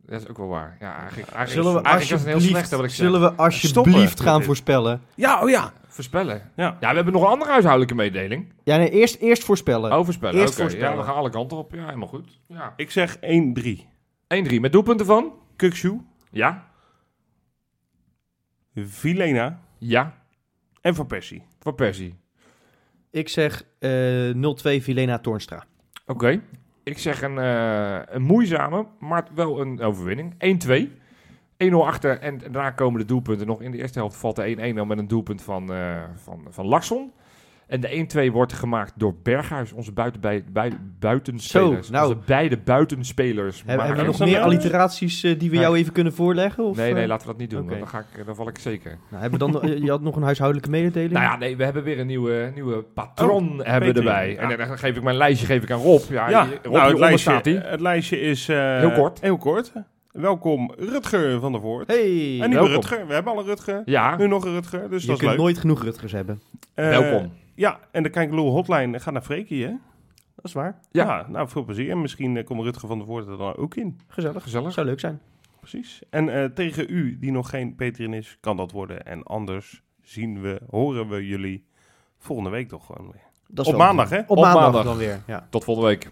dat is ook wel waar. Ja, eigenlijk, eigenlijk, Zullen we eigenlijk is het heel alsjeblieft, slechte wat ik zeg. zullen we alsjeblieft gaan dit. voorspellen? Ja, oh ja. Voorspellen. Ja. Ja, we hebben nog een andere huishoudelijke mededeling. Ja, nee, eerst, eerst voorspellen. Oh, voorspellen. Eerst voorspellen. Ja, we gaan alle kanten op. Ja, helemaal goed. Ja. Ik zeg 1-3. 1-3 met doelpunten van? Kukshoe, Ja. Vilena Ja. en Van Persie. Van Persie. Ik zeg eh 0-2 Vilena Toornstra. Oké. Ik zeg een, eh, een moeizame, maar wel een overwinning. 1-2. 1-0 achter en daarna komen de doelpunten nog. In de eerste helft valt de 1-1 dan met een doelpunt van, eh van, van Larsson. En de 1-2 wordt gemaakt door Berghuis, onze buiten, bij, bij, buitenspelers. Zo, nou. Onze beide buitenspelers. Hebben, hebben we nog meer alliteraties eh, die we Nee. jou even kunnen voorleggen? Of, Nee, nee, eh? laten we dat niet doen. Want Dan, ga ik, dan val ik zeker. Nou, hebben we dan, je had nog een huishoudelijke mededeling? Nou ja, nee, we hebben weer een nieuwe, nieuwe patron hebben we Peter, erbij. ja. En dan geef ik mijn lijstje geef ik aan Rob. Ja, Ja, Rob, nou, het, lijstje, staat hij. het lijstje is... eh, Heel kort. Heel kort. Welkom Rutger van der Voort. Hey, welkom. Rutger. We hebben al een Rutger. Ja, Nu nog een Rutger, dus je dat is kunt leuk. nooit genoeg Rutgers hebben. Welkom. Ja, en de Kijkeloel hotline gaat naar Freekie, hè? Dat is waar. Ja. nou, veel plezier. En misschien eh, komt Rutger van der Voort er dan ook in. Gezellig. Gezellig. Zou leuk zijn. Precies. En eh, tegen u, die nog geen Patreon is, kan dat worden. En anders zien we, horen we jullie volgende week toch gewoon weer. Dat is Op maandag, hè? Op, Op maandag, maandag. dan weer. Ja. Tot volgende week.